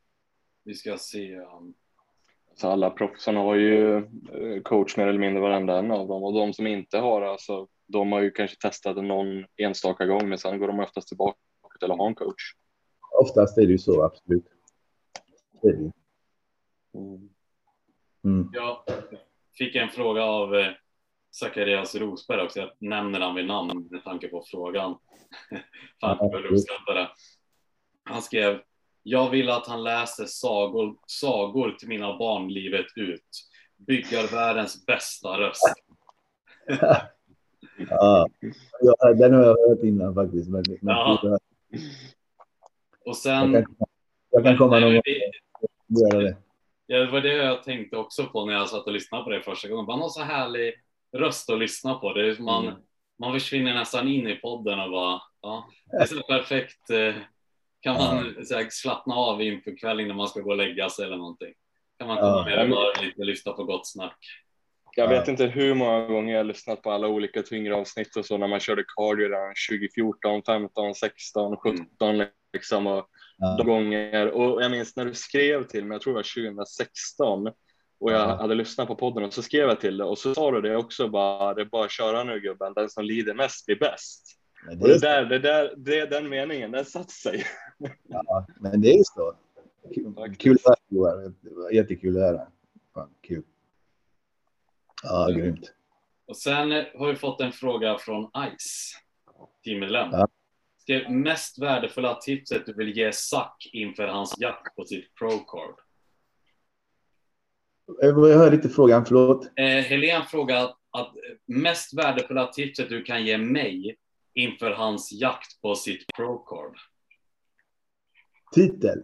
Vi ska se. um, Så alla proffsen har ju eh, coach mer eller mindre varenda en av dem och de som inte har alltså, de har ju kanske testat någon enstaka gång men sen går de oftast tillbaka till att ha en coach. Oftast är det ju så, absolut. Det är det. Mm. Mm. Jag fick en fråga av eh, Zacharias Rosberg också. Jag nämner han vid namn med tanke på frågan. Fan, jag vill uppskatta det. Han skrev Jag vill att han läser sagor, sagor till mina barn livet ut. Bygger världens bästa röst. Ja, ja, den har jag hört innan faktiskt. Men, men Ja. Och jag, sen... kan, jag kan komma någon gång göra det. Ja, det var det jag tänkte också på när jag satt och lyssnade på det första gången. Man har så härlig röst att lyssna på. Det man, Mm. man försvinner nästan in i podden och bara, ja, det är så perfekt. eh, Kan man så här, slappna av inför kvällen när man ska gå och lägga sig eller någonting. Kan man komma Ja. med och bara lite lyssna på gott snack. Jag Ja. vet inte hur många gånger jag har lyssnat på alla olika tyngre avsnitt och så när man körde cardio där 2014, 15, 16, 17 liksom och Ja. de gånger och jag minns när du skrev till mig, jag tror det var 2016 och jag Ja. hade lyssnat på podden och så skrev jag till dig och så sa du det också bara, det är bara att köra nu gubben, den som lider mest blir bäst. Men Och det, det är, där, det där, det, den meningen, den satt sig. ja, men det är så. Kul, att höra. Det Jättekul att höra. Fan, kul. Ja, grymt. Och sen eh, har vi fått en fråga från Ice, teammedlem. Ja. Skrev mest värdefulla tipset du vill ge Zack inför hans jakt på sitt pro-card. Jag hörde inte frågan, förlåt. Eh, Helene frågar att mest värdefulla tipset du kan ge mig inför hans jakt på sitt pro-card. Titel.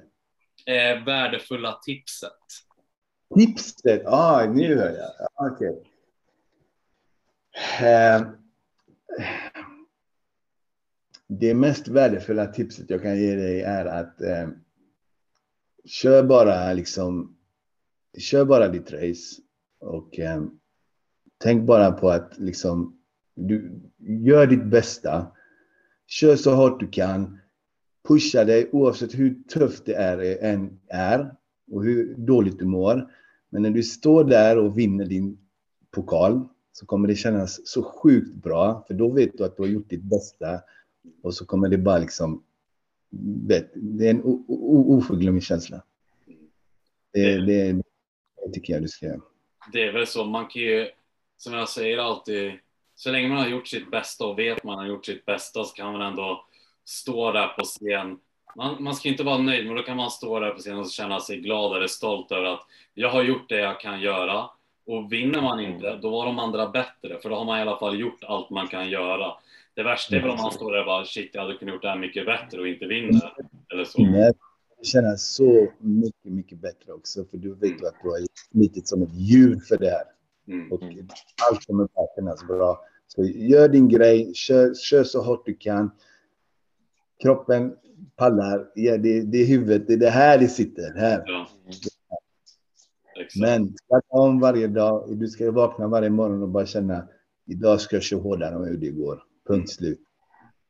Eh, värdefulla tipset. Tipset. Ah, nu hör jag. Ah, Okej. Eh, det mest värdefulla tipset jag kan ge dig är att eh, kör bara liksom. Kör bara ditt race och eh, tänk bara på att liksom du gör ditt bästa. Kör så hårt du kan. Pusha dig oavsett hur tufft det är, än är och hur dåligt du mår. Men när du står där och vinner din pokal så kommer det kännas så sjukt bra. För då vet du att du har gjort ditt bästa. Och så kommer det bara liksom... Det är en oförglömlig känsla. Det, det, det tycker jag du ska göra. Det är väl så. Man kan ju, som jag säger alltid, så länge man har gjort sitt bästa och vet man har gjort sitt bästa så kan man ändå stå där på scen. Man, man ska inte vara nöjd, men då kan man stå där på scen och känna sig glad eller stolt över att jag har gjort det jag kan göra. Och vinner man inte, då var de andra bättre, för då har man i alla fall gjort allt man kan göra. Det värsta är väl om man står där och bara shit, jag hade kunnat gjort det här mycket bättre och inte vinner. Eller så. Nej, det känns så mycket, mycket bättre också, för du vet att du har slitit som ett djur för det här. Mm. Och allt kommer bara kännas bra. Så gör din grej, kör, kör så hårt du kan. Kroppen pallar, ja, det, det är huvudet, det är det här det sitter. Här. Ja. Men starta om varje dag. Du ska vakna varje morgon och bara känna idag ska jag köra hårdare än hur det går. Punkt slut.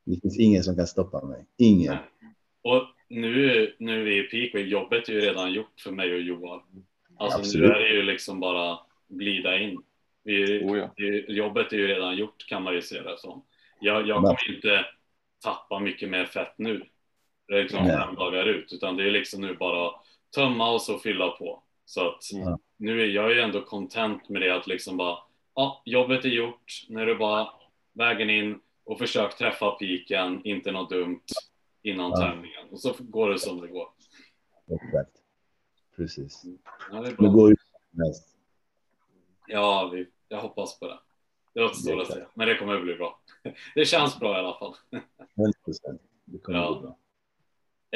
Det finns ingen som kan stoppa mig. Ingen. Och nu, nu är vi i peak och jobbet är ju redan gjort för mig och Johan. Alltså Absolut. nu är det ju liksom bara glida in. Vi, oh ja. Jobbet är ju redan gjort kan man ju se det som. Jag, jag kommer inte tappa mycket mer fett nu. Det är liksom fem dagar ut, utan det är liksom nu bara tömma och så fylla på. Så att mm. nu är jag ju ändå content med det att liksom bara, ja, jobbet är gjort, nu är det bara vägen in och försök träffa piken, inte något dumt innan ja. tävlingen. Och så går det som det går. Exakt. Precis. Ja, det, det går ju mest. Ja, vi, jag hoppas på det. Det låter så att säga, men det kommer att bli bra. Det känns bra i alla fall. 100%. Det kommer ja. bli bra.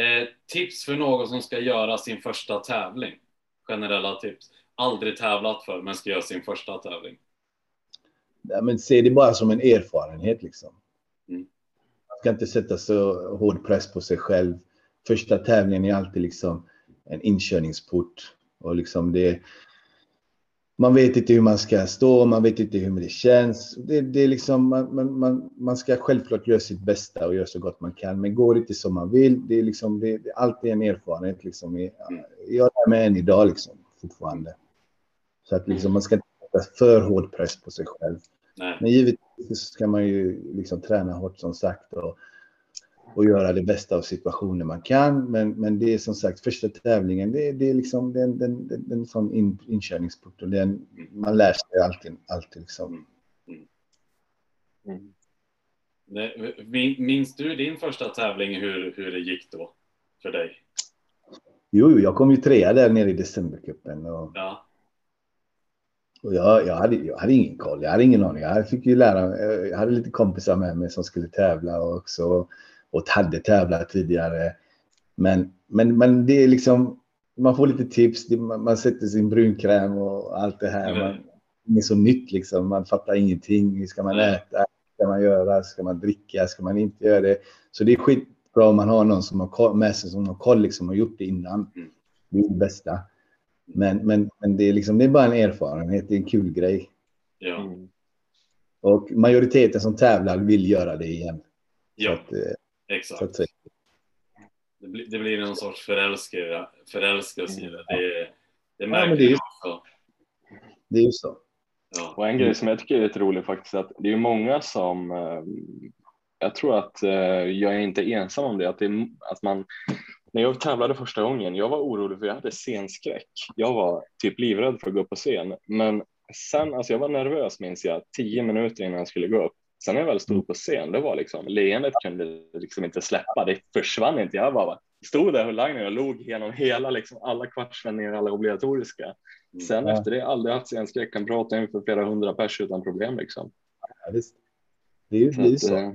Eh, tips för någon som ska göra sin första tävling? Generella tips. Aldrig tävlat för, men ska göra sin första tävling. Ja, men se det bara som en erfarenhet liksom. Mm. Man ska inte sätta så hård press på sig själv. Första tävlingen är alltid liksom en inkörningsport och liksom det, man vet inte hur man ska stå, man vet inte hur det känns. Det, det är liksom, man, man, man ska självklart göra sitt bästa och göra så gott man kan, men går det inte som man vill, det är, liksom, det, det är alltid en erfarenhet. Liksom. Jag är med än idag liksom, fortfarande. Så att liksom, man ska inte sätta för hård press på sig själv. Nej. Men givetvis ska man ju liksom träna hårt som sagt och och göra det bästa av situationen man kan. Men, men det är som sagt första tävlingen, det, det är liksom det, det, det, en sån in, inkörningsport och den, man lär sig alltid. alltid liksom. Mm. Minns du din första tävling, hur, hur det gick då för dig? Jo, jag kom ju trea där nere i decembercupen. Och, ja. och jag, jag, hade, jag hade ingen koll, jag hade ingen aning. Jag fick ju lära jag hade lite kompisar med mig som skulle tävla också och hade tävlat tidigare. Men, men, men det är liksom, man får lite tips, man sätter sin brunkräm och allt det här. Man, det är så nytt liksom, man fattar ingenting. Hur ska man äta? ska man göra? Ska man dricka? Ska man inte göra det? Så det är skitbra om man har någon som har med sig som har koll liksom och gjort det innan. Mm. Det är det bästa. Men, men, men det, är liksom, det är bara en erfarenhet, det är en kul grej. Ja. Och majoriteten som tävlar vill göra det igen. Ja. Att, eh, Exakt. Det blir, det blir någon sorts förälskelse, förälskelse i det. Det, det märker ja, det är, också. Det är ju så. Ja. Och en grej som jag tycker är lite rolig faktiskt att det är många som eh, jag tror att eh, jag är inte ensam om det, att, det, att man när jag tävlade första gången, jag var orolig för jag hade scenskräck. Jag var typ livrädd för att gå upp på scen, men sen, alltså jag var nervös minns jag, tio minuter innan jag skulle gå upp. Sen när jag väl stod på scen, det var liksom leendet kunde liksom inte släppa. Det försvann inte. Jag bara stod där och line och log genom hela, liksom alla kvartsvändningar, alla obligatoriska. Mm. Sen ja. efter det aldrig haft scenskräck, kan prata inför flera hundra pers utan problem liksom. Ja, visst. Det är ju så. så. Eh,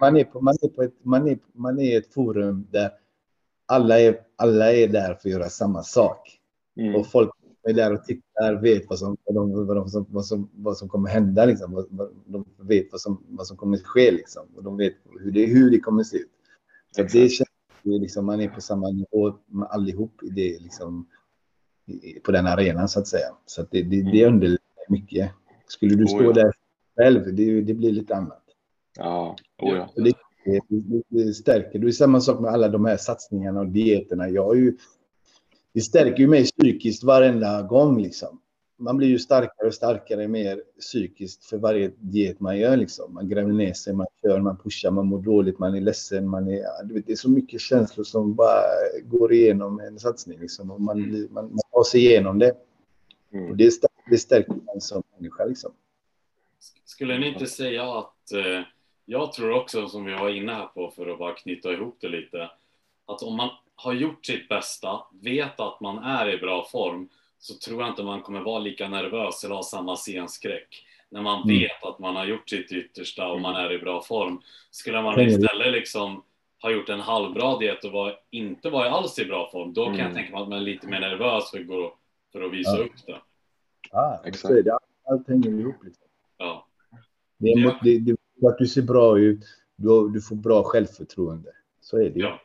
man, är på, man, är på ett, man, är, man är ett forum där alla är, alla är där för att göra samma sak. Mm. Och folk är där och tittar, vet vad som, vad, de, vad, som, vad, som, vad som kommer hända. Liksom. De vet vad som, vad som kommer ske liksom. och de vet hur det, hur det kommer se ut. Så det känns liksom, man är på samma nivå med allihop i det, liksom, på den arenan så att säga. Så att det, det, det mm. underlättar mycket. Skulle du stå oh, ja. där själv, det, det blir lite annat. Ja, oh, ja. Det, det, det, stärker. Det är samma sak med alla de här satsningarna och dieterna. Jag har ju det stärker ju mig psykiskt varenda gång liksom. Man blir ju starkare och starkare mer psykiskt för varje diet man gör liksom. Man gräver ner sig, man kör, man pushar, man mår dåligt, man är ledsen, man är... Du vet, det är så mycket känslor som bara går igenom en satsning liksom. Och man, blir- man, man tar sig igenom det. Mm. Och det, stär- det stärker en som människa liksom. Skulle ni inte säga att, eh, jag tror också som vi var inne här på för att bara knyta ihop det lite, att om man har gjort sitt bästa, vet att man är i bra form, så tror jag inte man kommer vara lika nervös eller ha samma scenskräck. När man Mm. vet att man har gjort sitt yttersta och man är i bra form. Skulle man istället liksom ha gjort en halvbra diet och var, inte vara alls i bra form, då kan jag Mm. tänka mig att man är lite mer nervös för att, gå, för att visa Ja. upp det. Ja, Exakt. Allt hänger ihop. Liksom. Ja. Det är, Ja. det, det, att du ser bra ut, du, du får bra självförtroende. Så är det. Ja.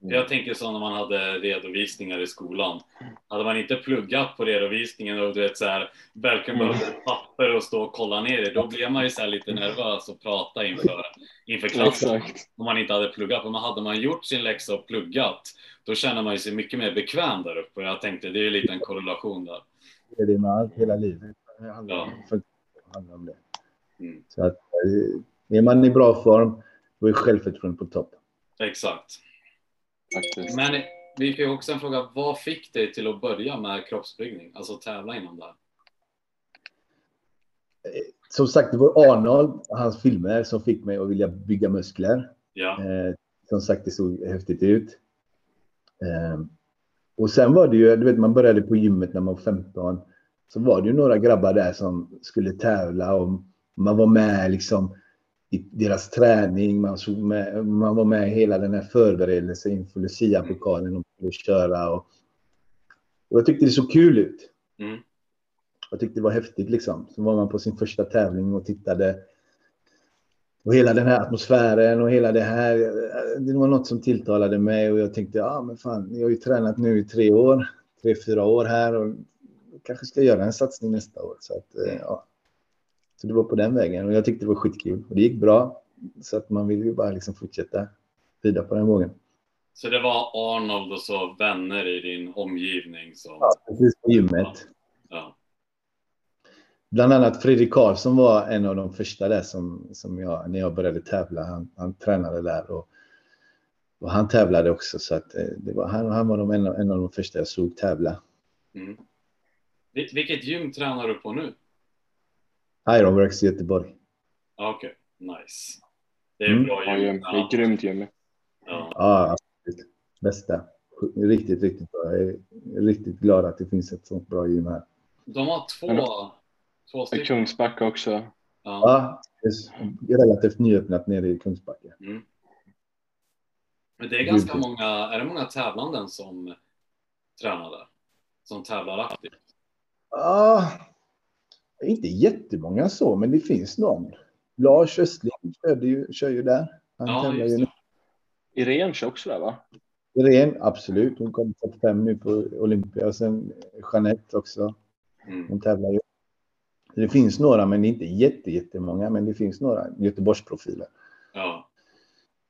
Jag tänker så när man hade redovisningar i skolan. Hade man inte pluggat på redovisningen och du vet så här, verkligen Mm. behövde ett papper och stå och kolla ner det, då blev man ju så lite nervös och prata inför, inför klassen. Exakt. Om man inte hade pluggat. Men hade man gjort sin läxa och pluggat, då känner man ju sig mycket mer bekväm där uppe. Jag tänkte, det är ju lite en korrelation där. Det är det med allt, hela livet. Det handlar, Ja. om, handlar om det. Mm. Så att, eh, är man i bra form, då är självförtroendet på topp. Exakt. Faktiskt. Men vi fick också en fråga, vad fick dig till att börja med kroppsbyggning? Alltså tävla inom det här? Som sagt, det var Arnold, hans filmer, som fick mig att vilja bygga muskler. Ja, Eh, som sagt, det såg häftigt ut. Eh, och sen var det ju, du vet, man började på gymmet när man var 15. Så var det ju några grabbar där som skulle tävla och man var med liksom i deras träning. Man, såg med, man var med i hela den här förberedelsen inför Lucia-pokalen och skulle köra. Och, och jag tyckte det såg kul ut. Mm. Jag tyckte det var häftigt liksom. Så var man på sin första tävling och tittade. Och hela den här atmosfären och hela det här. Det var något som tilltalade mig och jag tänkte, ja men fan, jag har ju tränat nu i tre år, tre, fyra år här och kanske ska göra en satsning nästa år. Så att, eh, ja. Så det var på den vägen och jag tyckte det var skitkul och det gick bra. Så att man vill ju bara liksom fortsätta rida på den vågen. så det var Arnold och så vänner i din omgivning som... Ja, precis på gymmet. Ja. Bland annat Fredrik Karlsson var en av de första där som, som jag, när jag började tävla, han, han tränade där och, och han tävlade också så att eh, det var, han, han var de, en, av- en av de första jag såg tävla. Mm. Vil- Vilket gym tränar du på nu? Ironworks i Göteborg. Ah, Okej, nice. Det är Mm. bra Ja, gym. Det är grymt gym. Ja. Ja, absolut. Bästa. Riktigt, riktigt bra. Jag är riktigt glad att det finns ett sånt bra gym här. De har två, Men två I stycken. Kungsbacka också. Ja. Ja, det är relativt nyöppnat nere i Kungsbacka. Mm. Men det är ganska Gud. många, är det många tävlanden som tränar där? Som tävlar aktivt? Ja, inte jättemånga så, men det finns någon. Lars Östling kör ju, kör ju där. Han Ja, just ju det. Irene kör också där va? Irene, absolut. Hon kom topp fem nu på Olympia. Och sen Jeanette också. Mm. Hon tävlar ju. Det finns några, men det är inte jätte, jättemånga. Men det finns några Göteborgsprofiler. Ja.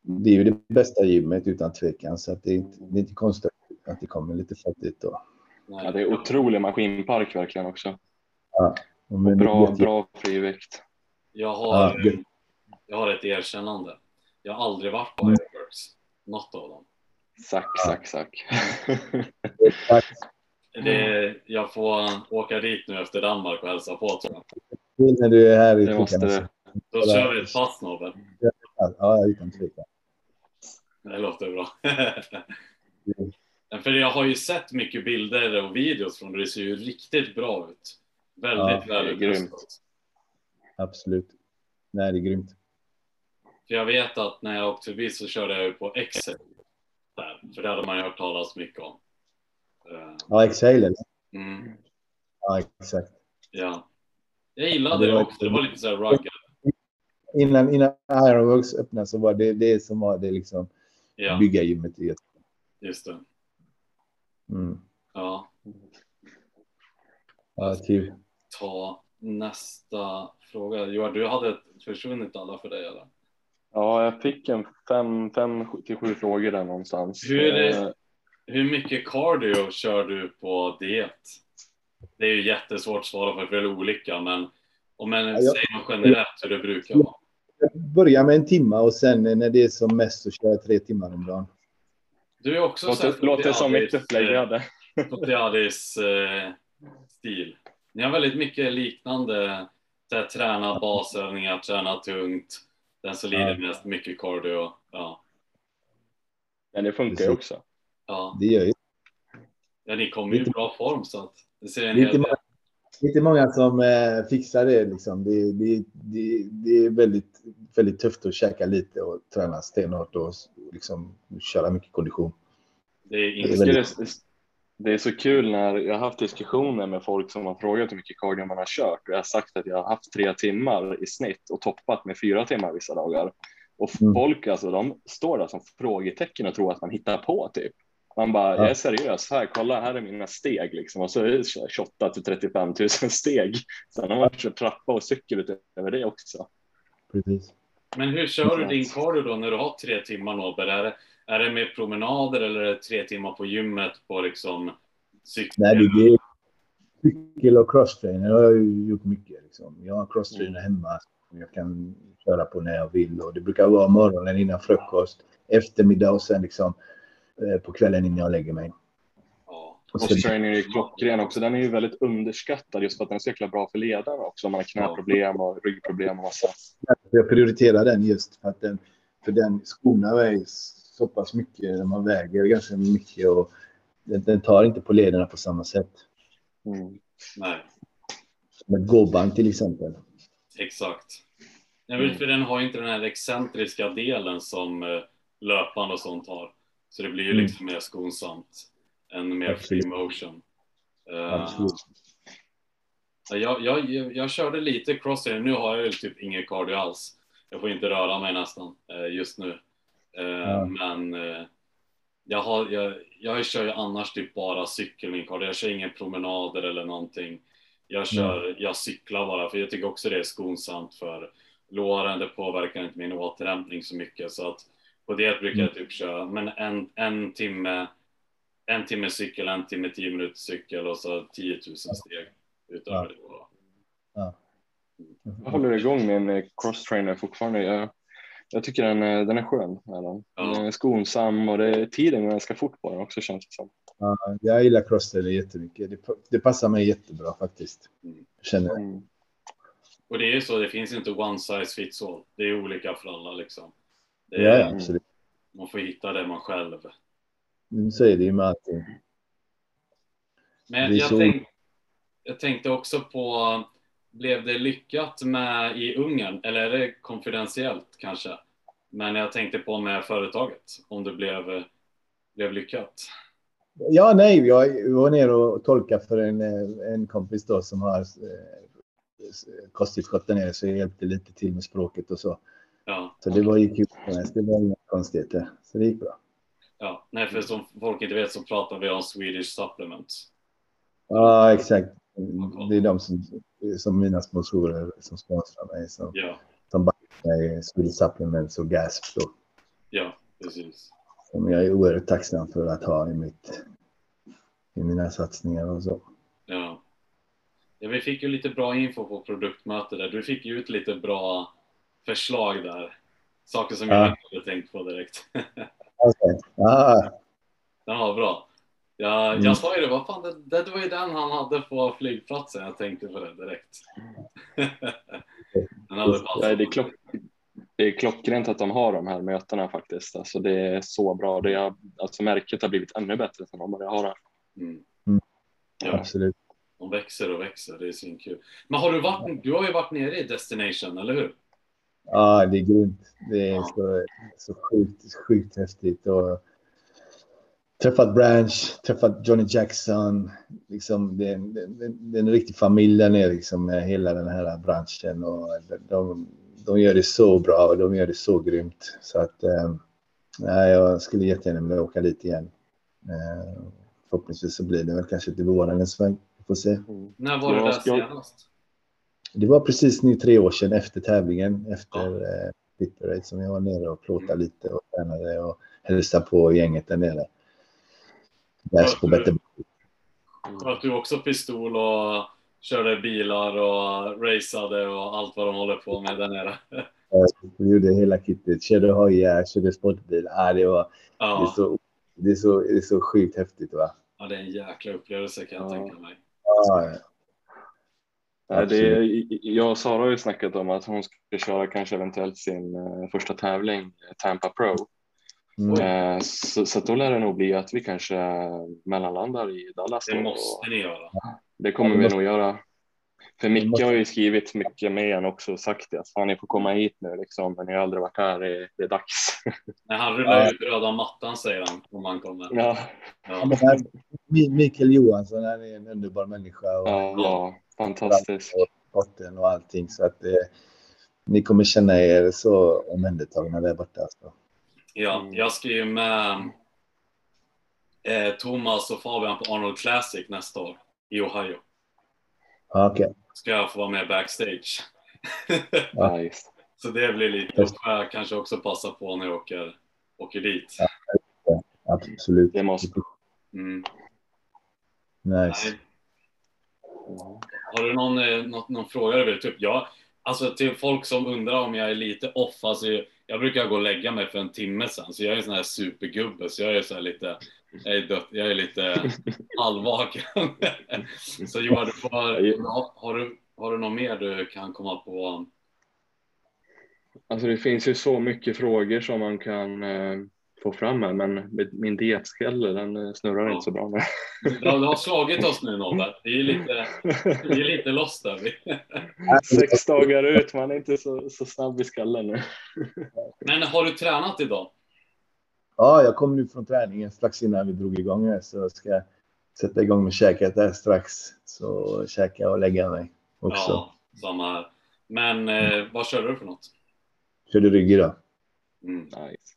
Det är ju det bästa gymmet utan tvekan. Så att det, är inte, det är inte konstigt att det kommer lite dit då. Ja, det är otrolig maskinpark verkligen också. Men- Bra, bra frivikt. Jag har, Ja, jag har ett erkännande. Jag har aldrig varit på Mm. Ironworks. Något av dem. Sack, sack, sack. Det, jag får åka dit nu efter Danmark och hälsa på tror jag. När du är här i Det måste. Då kör vi ett pass Nobel. Ja, utan tvekan. Det låter bra. För jag har ju sett mycket bilder och videos från det. Det ser ju riktigt bra ut. Väldigt Ja, det är väl grymt. Absolut. Nej, det är grymt. För jag vet att när jag åkte förbi så körde jag ju på Excel. Där, för det hade man ju hört talas mycket om. Eh, Ja, eller? Mm, Ja, exakt. ja. Jag gillade det det också. Det var lite så här rugged. Innan, innan Ironworks öppnade så var det det som var det liksom Ja, bygga gymmet i Göteborg. just det. Mm. Ja, Ja, kul. Ta nästa fråga. Johan, du hade försvunnit alla för dig eller? Ja, jag fick en fem, fem till sju frågor där någonstans. Hur är det? Eh, hur mycket cardio kör du på diet? Det är ju jättesvårt att svara på, för det är olika, men om man jag, säger något generellt hur det brukar vara. Jag börjar med en timme och sen när det är som mest så kör jag tre timmar om dagen. Du är också låter, så låter som mitt upplägg vi hade. Totiadis eh, stil. Ni har väldigt mycket liknande, så träna basövningar, träna tungt. Den som lider ja. mest, mycket cardio. Ja. Men det funkar ju också. Ja. Det gör ju. Ja, ni kommer ju i bra form så att det ser en Det är hel inte del. många, det är inte många som eh, fixar det. Liksom. Det, det, det, det är väldigt, väldigt tufft att käka lite och träna stenhårt och liksom, köra mycket kondition. Det är Det är inte väldigt- det, är så kul när jag har haft diskussioner med folk som har frågat hur mycket cardio man har kört och jag har sagt att jag har haft tre timmar i snitt och toppat med fyra timmar vissa dagar. Och Mm. folk alltså, de står där som frågetecken och tror att man hittar på typ. Man bara, Ja. jag är seriös, här kolla här är mina steg liksom och så är det 28 till 35 000 steg. Sen har man kört trappa och cykel utöver det också. Precis. Men hur kör du din cardio då när du har tre timmar Nobel? Är det, med promenader eller är det tre timmar på gymmet på liksom cykel? Nej, det, är cykel och crosstrainer har jag ju gjort mycket. Liksom. Jag har crosstrainer hemma som jag kan köra på när jag vill. Och det brukar vara morgonen innan frukost, eftermiddag och sen liksom, eh, på kvällen innan jag lägger mig. Cross-training är klockren också. Den är ju väldigt underskattad just för att den är så jäkla bra för ledarna också. Om man har knäproblem och ryggproblem och massa. jag prioriterar den just för att den, för den skonar mig så pass mycket. Man väger ganska mycket och den, den tar inte på lederna på samma sätt. Mm. Nej, Med gåband till exempel. exakt. Jag vet, för den har ju inte den här excentriska delen som eh, löpande och sånt har. Så det blir ju Mm. liksom mer skonsamt än mer Absolut. free motion. Absolut. Jag, jag, jag, jag körde lite crosstrainer, nu har jag ju typ ingen cardio alls. Jag får inte röra mig nästan eh, just nu. Eh, Ja. Men eh, jag, har, jag, jag kör ju annars typ bara cykel min cardio. Jag kör ingen promenader eller någonting. Jag kör, jag cyklar bara för jag tycker också det är skonsamt för låren. Det påverkar inte min återhämtning så mycket så att på det brukar jag typ köra men en, en timme en timme cykel, en timme, tio minuter cykel och så 10 000 steg utöver Ja. det. då. Jag håller igång med en eh, cross-trainer fortfarande. Jag, jag tycker den, är- den är skön. Är den. Ja. den är skonsam och det, tiden går ganska fort på den också känns det som. Ja, jag gillar crosstrainer jättemycket. Det, det passar mig jättebra faktiskt. Mm. Jag känner Mm. Och det är ju så, det finns inte one size fits all. Det är olika för alla liksom. Det Ja, är, ja, absolut. Man får hitta det man själv. Mm, Så är det ju med allting. Men är jag, så- tänk, jag tänkte också på, blev det lyckat med i Ungern? Eller är det konfidentiellt kanske? Men jag tänkte på med företaget, om det blev, blev lyckat. Ja, nej, jag var nere och tolkade för en, en kompis då som har eh, kosttillskott där nere, så jag hjälpte lite till med språket och så. Ja, Så det var ju kul. Det var inga konstigheter. Så det gick bra. ja. Nej, för som folk inte vet så pratar vi om Swedish Supplements. Ja, exakt. Det är de som, som mina sponsorer som sponsrar mig. Som, Ja, som backar mig, Swedish Supplements och Gasp då. ja, precis. Som jag är oerhört tacksam för att ha i, mitt, i mina satsningar och så. Ja. ja, vi fick ju lite bra info på produktmötet där. Du fick ju ut lite bra förslag där. Saker som Ja. jag inte hade tänkt på direkt. Okej. Ah, var bra. Jag, Mm. jag sa ju det, vad fan, det, det var ju den han hade på flygplatsen. Jag tänkte på det direkt. Ja, passat. det, är klock, det är klockrent att de har de här mötena faktiskt. Alltså, det är så bra. Det är, alltså, märket har blivit ännu bättre sen de började ha det. Mm. Mm. Ja, absolut. de växer och växer. Det är svinkul. Men har du varit, du har ju varit nere i Destination, eller hur? Ja, det är grymt. Det är Ja. så, så sjukt, sjukt häftigt. Och träffat Branch, träffat Johnny Jackson. Liksom, det, är en- det, det, det är en riktig familj där nere liksom, med hela den här branschen. Och de, de gör det så bra och de gör det så grymt. Så att eh, nej, jag skulle jättegärna vilja åka dit igen. Eh, förhoppningsvis så blir det väl kanske till våren en sväng. Vi får se. När var du Ja, där senast? Det var precis nu tre år sedan efter tävlingen, efter eh, Pitterade, som jag var nere och plåtade lite och tränade och hälsade på gänget där nere. Bäst på bättre. Sköt du också pistol och körde bilar och raceade och allt vad de håller på med där nere? Vi gjorde hela kittet. Körde hojar, körde sportbil. Ja, det, var, Ja. det, är så, det, är så, det är så sjukt häftigt. Va? ja, det är en jäkla upplevelse kan jag Ja. tänka mig. Ja, det är, jag och Sara har ju snackat om att hon ska köra kanske eventuellt sin eh, första tävling, Tampa Pro. Mm. Eh, så, så då lär det nog bli att vi kanske mellanlandar i Dallas. Det måste ni göra. Det kommer vi nog göra. För Micke har ju skrivit mycket med en också och sagt det. Fan, ni får komma hit nu liksom, men ni har aldrig varit här. Det är, det är dags. När han rullar Ja. ut röda mattan säger han om han kommer. ja, Ja. Men här- Mi- Mikael Johansson han är en underbar människa. Och ja, ja, sporten och allting. Så att eh, ni kommer känna er så omhändertagna där borta. Alltså. Ja, Mm. jag ska ju med eh, Thomas och Fabian på Arnold Classic nästa år i Ohio. Ja, Okej. Ska jag få vara med backstage. Nice. Så det blir lite, då får jag kanske också passa på när jag åker, åker dit. Ja. Absolut. Det måste. Mm. Nice. Nej. Har du någon, eh, något, någon fråga du vill ta upp? Ja, alltså till folk som undrar om jag är lite off, alltså jag brukar gå och lägga mig för en timme sedan, så jag är en sån här supergubbe, så jag är så här lite, jag är, dött, jag är lite halvvaken. så Johan, du får, har, har, du, har du något mer du kan komma på? Alltså det finns ju så mycket frågor som man kan eh, få fram här, men min dietskalle den eh, snurrar Ja. inte så bra nu. Du har, du har slagit oss nu Nobbe, vi är lite, vi är lite lost där. Sex dagar ut, man är inte så, så snabb i skallen nu. Men har du tränat idag? Ja, jag kom nu från träningen strax innan vi drog igång här, så jag ska sätta igång med käket där strax. Så käka och lägga mig också. Ja, samma här. Men eh, vad kör du för något? Körde rygg idag? Mm. Nice.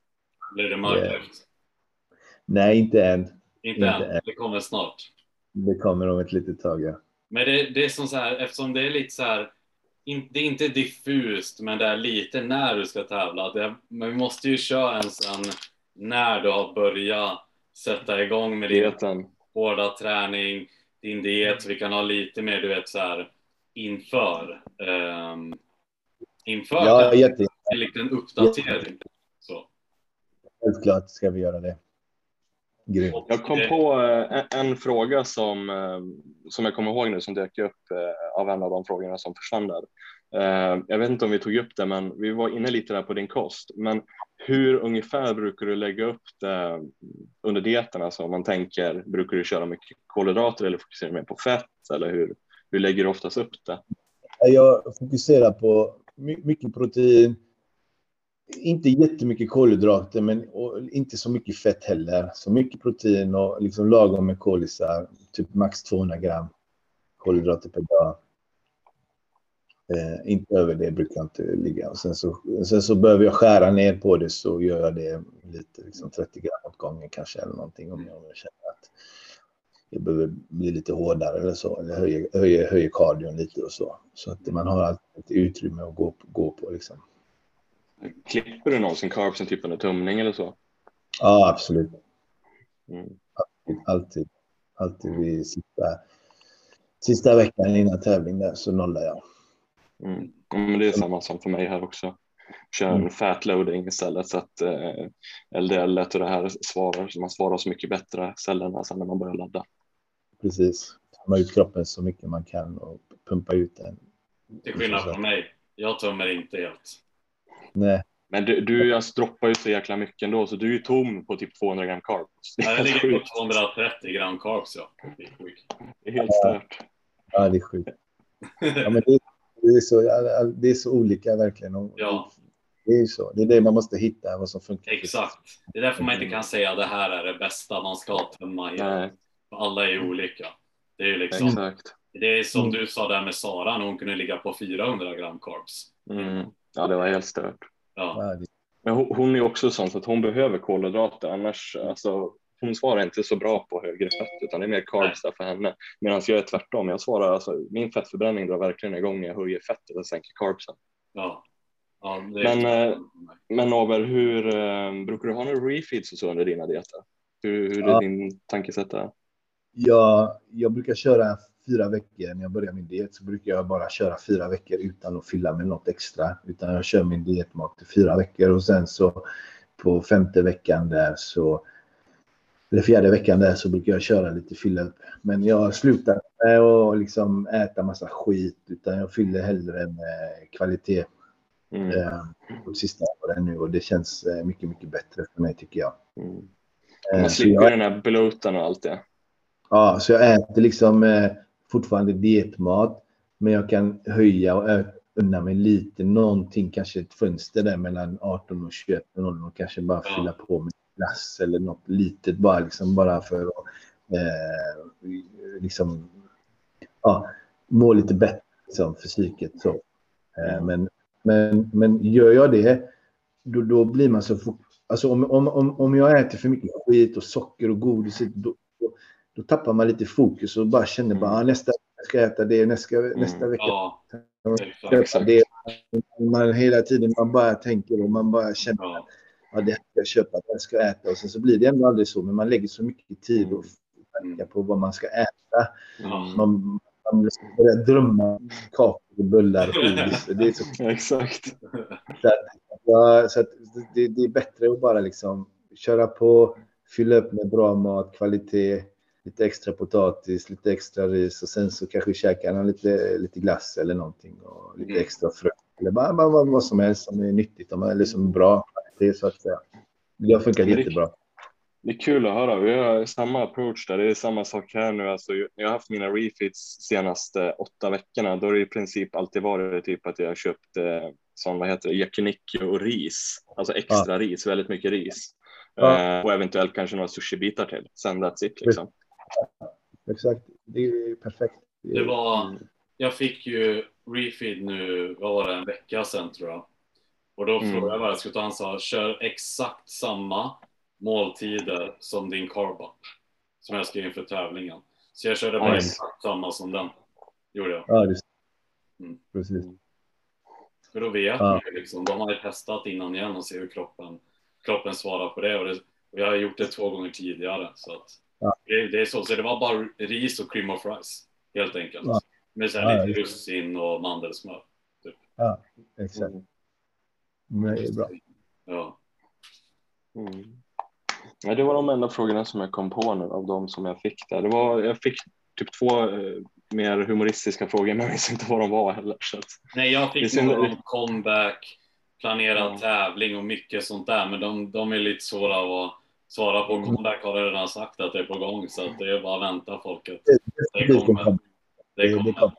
Blir det mörkret? Nej, inte än. Inte Inte än, än. det kommer snart. Det kommer om ett litet tag. Ja. Men det, det är som så här, eftersom det är lite så här, in, det är inte diffust, men det är lite när du ska tävla. Det, men vi måste ju köra en sen när du har börjat sätta igång med din Dieten. hårda träning, din diet, så vi kan ha lite mer, du vet så här inför. ehm, inför Ja, jätte, en liten uppdatering. Självklart ska vi göra det. Grymt. Jag kom på eh, en, en fråga som, eh, som jag kommer ihåg nu som dök upp eh, av en av de frågorna som försvann där. Eh, Jag vet inte om vi tog upp det, men vi var inne lite där på din kost. Men hur ungefär brukar du lägga upp det under dieten? Alltså om man tänker, brukar du köra mycket kolhydrater eller fokuserar du mer på fett? Eller hur, hur lägger du oftast upp det? Jag fokuserar på my- mycket protein. Inte jättemycket kolhydrater, men och inte så mycket fett heller. Så mycket protein och liksom lagom med kolisar. Typ max 200 gram kolhydrater per dag. Eh, inte över det brukar jag inte ligga. Och sen, så, sen så behöver jag skära ner på det så gör jag det lite, liksom 30 gram åt gången kanske eller någonting om jag, känner att jag behöver bli lite hårdare eller så. Eller höjer, höjer, höjer kardion lite och så. Så att man har alltid ett utrymme att gå, gå på liksom. Klipper du någonsin carbsen typ under tumning eller så? Ja, absolut. Mm. Alltid. Alltid vid sista, sista veckan innan tävling där så nollar jag. Mm. Men det är samma som för mig här också. Kör en Mm. fat loading istället så att eh, LDL och det här svarar, så man svarar så mycket bättre cellerna sen när man börjar ladda. Precis. Tömma ut kroppen så mycket man kan och pumpa ut den. Till skillnad från mig, jag tömmer inte helt. Nej, Men du, du alltså, droppar ju så jäkla mycket ändå så du är ju tom på typ 200 gram carbs. Det Jag är, ligger sjukt. på 230 gram carbs ja. Det är sjukt. Det är helt stört. ja, det är sjukt. Ja, men det, det, är så, det är så olika verkligen. Ja. Det är ju så. Det är det man måste hitta vad som funkar. Exakt. Det är därför man inte kan säga det här är det bästa man ska tömma För Alla är ju olika. Det är ju liksom, exakt. det är som du sa där med Sara, när hon kunde ligga på 400 gram carbs. Mm. Ja, det var helt stört. Ja, Ja, Men hon, hon är också sån så att hon behöver kolhydrater annars, alltså hon svarar inte så bra på högre fett utan det är mer carbs där för henne. Medan jag är tvärtom, jag svarar alltså min fettförbränning drar verkligen igång när jag höjer fettet och sänker carbsen. ja. ja är Men, eh, Men Nober, hur eh, brukar du ha några refeeds och så under dina dieter? Hur, hur är Ja. din tankesätt där? Jag, jag brukar köra fyra veckor. När jag börjar min diet så brukar jag bara köra fyra veckor utan att fylla med något extra. Utan jag kör min dietmat i fyra veckor och sen så på femte veckan där så eller fjärde veckan där så brukar jag köra lite fylla. Men jag har slutat med att liksom äta massa skit utan jag fyller hellre med kvalitet Mm. eh, de sista åren nu och det känns eh, mycket, mycket bättre för mig tycker jag. Mm. Eh, Man slipper jag- den här bloaten och allt det. Ja, så jag äter liksom fortfarande dietmat. Men jag kan höja och unna mig lite. Någonting, kanske ett fönster där mellan 18 och 21 och och kanske bara fylla på med glass eller något litet bara liksom bara för att eh, liksom ja, må lite bättre liksom, för psyket. Så. Eh, men, men, men gör jag det, då, då blir man så Alltså om, om, om, om jag äter för mycket skit och socker och godis, då, då, då tappar man lite fokus och bara känner bara ah, nästa vecka ska jag äta det, nästa, nästa vecka Ja, exakt. det. Man hela tiden man bara tänker och man bara känner Ja. ja, det här ska jag köpa, det här ska jag äta och sen så blir det ändå aldrig så. Men man lägger så mycket tid och tankar på vad man ska äta. Ja. Man, man börjar drömma kakor och bullar och godis. Det är så Exakt. Ja, så att det, det är bättre att bara liksom köra på, fylla upp med bra mat, kvalitet, lite extra potatis, lite extra ris och sen så kanske käka någon lite, lite glass eller någonting och lite Mm. extra frukt. Eller bara, bara vad, vad som helst som är nyttigt eller som är bra kvalitet så att säga. Det har funkat det- jättebra. Det är kul att höra. Vi har samma approach där. Det är samma sak här nu. Alltså, jag har haft mina refits senaste åtta veckorna. Då har det i princip alltid varit typ att jag har köpt eh, sån, vad heter det, yakinikki och ris. Alltså extra ris, väldigt mycket ris. Ja. Eh, och eventuellt kanske några sushibitar till. Sen that's it liksom. Exakt. Det är perfekt. Det var, jag fick ju refeed nu, vad var det, en vecka sedan tror jag. Och då Mm. frågade jag vad jag skulle ta. Han sa, kör exakt samma måltider som din carb up. Som jag skrev inför tävlingen. Så jag körde bara Nice. exakt samma som den. Gjorde jag. Ja, det, Mm. precis. För då vet Ja. man ju liksom, de har ju testat innan igen och ser hur kroppen, kroppen svarar på det. Och, det, och jag har gjort det två gånger tidigare. Så att, Ja. det, det är så. Så det var bara ris och cream of rice. Helt enkelt. Ja. Med så här Ja, lite ja. russin och mandelsmör. Exakt. Mm. Men det är bra. Ja. Mm. Ja, det var de enda frågorna som jag kom på nu av de som jag fick där. Det var, jag fick typ två eh, mer humoristiska frågor, men jag minns inte vad de var heller. Så att, Nej, jag fick någon om comeback, planerad Ja. tävling och mycket sånt där. Men de, de är lite svåra att svara på. Mm. Comeback har jag redan sagt att det är på gång. Så att det är bara att vänta folket. Det, kommer. Det kommer.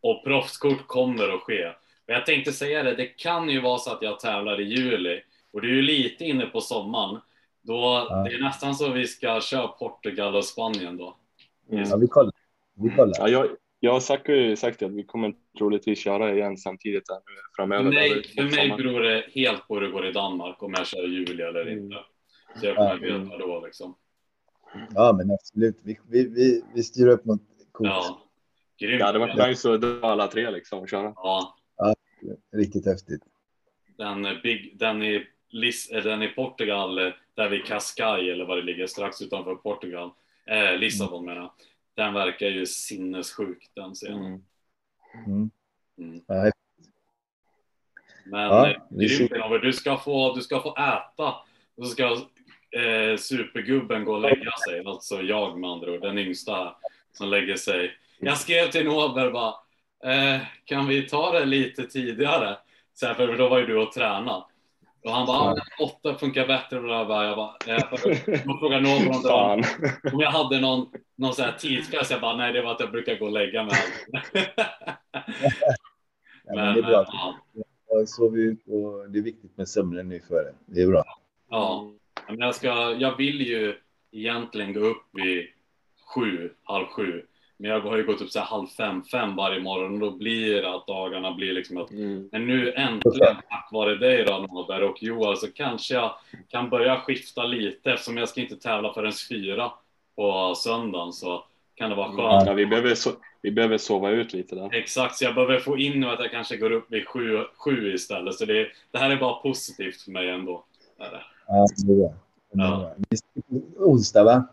Och proffskort kommer att ske. Och jag tänkte säga det, det kan ju vara så att jag tävlar i juli. Och det är ju lite inne på sommaren. Då, Ja. Det är nästan så vi ska köra Portugal och Spanien då. mm. Ja, vi kollar. Vi kollar. Ja, jag, jag har sagt, sagt att vi kommer troligtvis köra igen samtidigt nu framöver. Nej, för mig beror det helt på hur det går i Danmark, om jag kör i juli eller Mm. Så jag kommer Ja. veta då liksom. Ja, men absolut. Vi, vi, vi, vi styr upp något coolt. Ja, grymt. Det hade varit nice att dra alla tre liksom och köra. Ja, Riktigt häftigt. den, eh, big, den, i, Lis, eh, den i Portugal, eh, där vid Cascais eller vad det ligger, strax utanför Portugal, eh, Lissabon menar jag. Den verkar ju sinnessjuk den scenen. Mm. Mm. Mm. Ja. Men Ja, grymt. Robert, du ska, få, du ska få äta så ska eh, supergubben gå och lägga sig, alltså jag med andra ord, den yngsta som lägger sig. Jag skrev till Nober bara, eh, kan vi ta det lite tidigare? Så här, för då var ju du och tränade. Och han bara, men åtta funkar bättre. Och jag bara, jag bara, eh, då frågade Nober om, var- om jag hade någon, någon sån här tidspress. Jag bara, nej det var att jag brukar gå och lägga mig. Ja, men det är bra. ja, Jag sover ut och det är viktigt med sömnen nu för det. Det är bra. Ja, men jag, ska, jag vill ju egentligen gå upp vid sju, halv sju. Men jag har ju gått upp så halv fem, fem varje morgon och då blir det att dagarna blir liksom att Mm. men nu äntligen tack vare dig då Nåberg och Johan så kanske jag kan börja skifta lite eftersom jag ska inte tävla förrän fyra på söndagen så kan det vara skönt. Ja, vi, behöver so vi behöver sova ut lite där. Exakt, så jag behöver få in nu att jag kanske går upp vid sju, sju istället. Så det, det här är bara positivt för mig ändå. Det. Ja, det är bra. Ja. Onsdag va?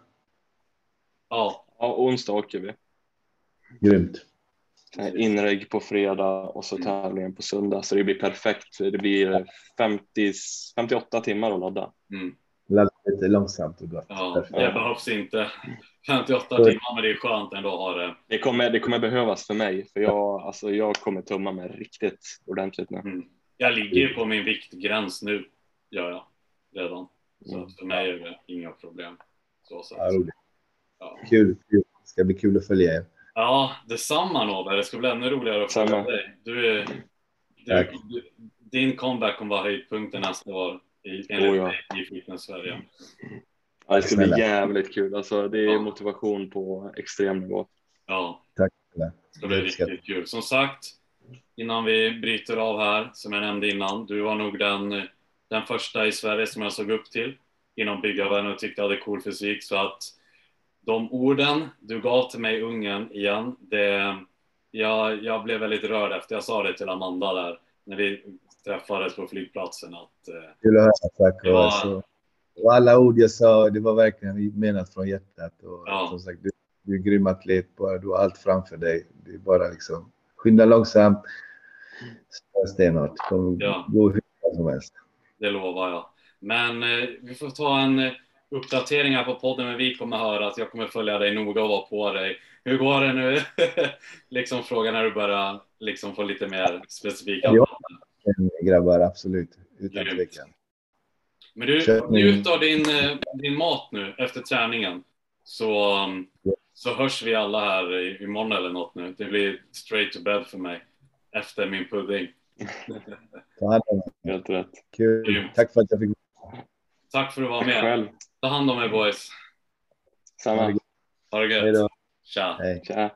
Ja, Ja, onsdag åker vi. Grymt. Inreg på fredag och så tävlingen på söndag. Så det blir perfekt. Det blir 50, 58 timmar att ladda. mm. Ladda lite långsamt och gott. ja Perfekt. det behövs inte 58 timmar, men det är skönt ändå att ha det. Det kommer, det kommer behövas för mig, för jag, alltså, jag kommer tumma mig riktigt ordentligt nu. Mm. Jag ligger ju på min viktgräns nu, gör jag redan. Så Mm. att för mig är det inga problem. Så sätt. Ja, roligt. Ja. Kul. kul. Det ska bli kul att följa er. Ja, detsamma Nobbe. Det ska bli ännu roligare att följa Samma. dig. Du är, du, du, din comeback kommer vara höjdpunkten nästa år i, enligt Oh, ja. i Fitness Sverige. Ja, det ska bli jävligt kul. Alltså, det är Ja. motivation på extrem nivå. Ja, Tack. det ska bli riktigt kul. Som sagt, innan vi bryter av här, som jag nämnde innan, du var nog den, den första i Sverige som jag såg upp till inom byggarvärlden och tyckte jag hade cool fysik. Så att de orden du gav till mig i Ungern igen, det, jag, jag blev väldigt rörd efter jag sa det till Amanda där när vi träffades på flygplatsen. Att, eh, Kul att höra. Tack. Ja. alltså, och alla ord jag sa, det var verkligen menat från hjärtat. Och, Ja. som sagt, du, du är en grym atlet. Bara, du har allt framför dig. Det är bara liksom skynda långsamt. Stenhårt. Det kommer Ja. gå hur som helst. Det lovar jag. Men eh, vi får ta en eh, uppdatering här på podden, men vi kommer höra att jag kommer följa dig noga och vara på dig. Hur går det nu? liksom fråga när du börjar liksom få lite mer specifika. Ja. Grabbar, absolut. Utan tvekan. Men du, njut av din, eh, din mat nu efter träningen. Så, um, så hörs vi alla här imorgon eller något nu. Det blir straight to bed för mig efter min pudding. Helt rätt. Kul. Tack för att jag fick Tack för att du var med. Själv. Ta hand om er boys. Samma. Ha det Hej gött. då. Tja. Hej. Tja.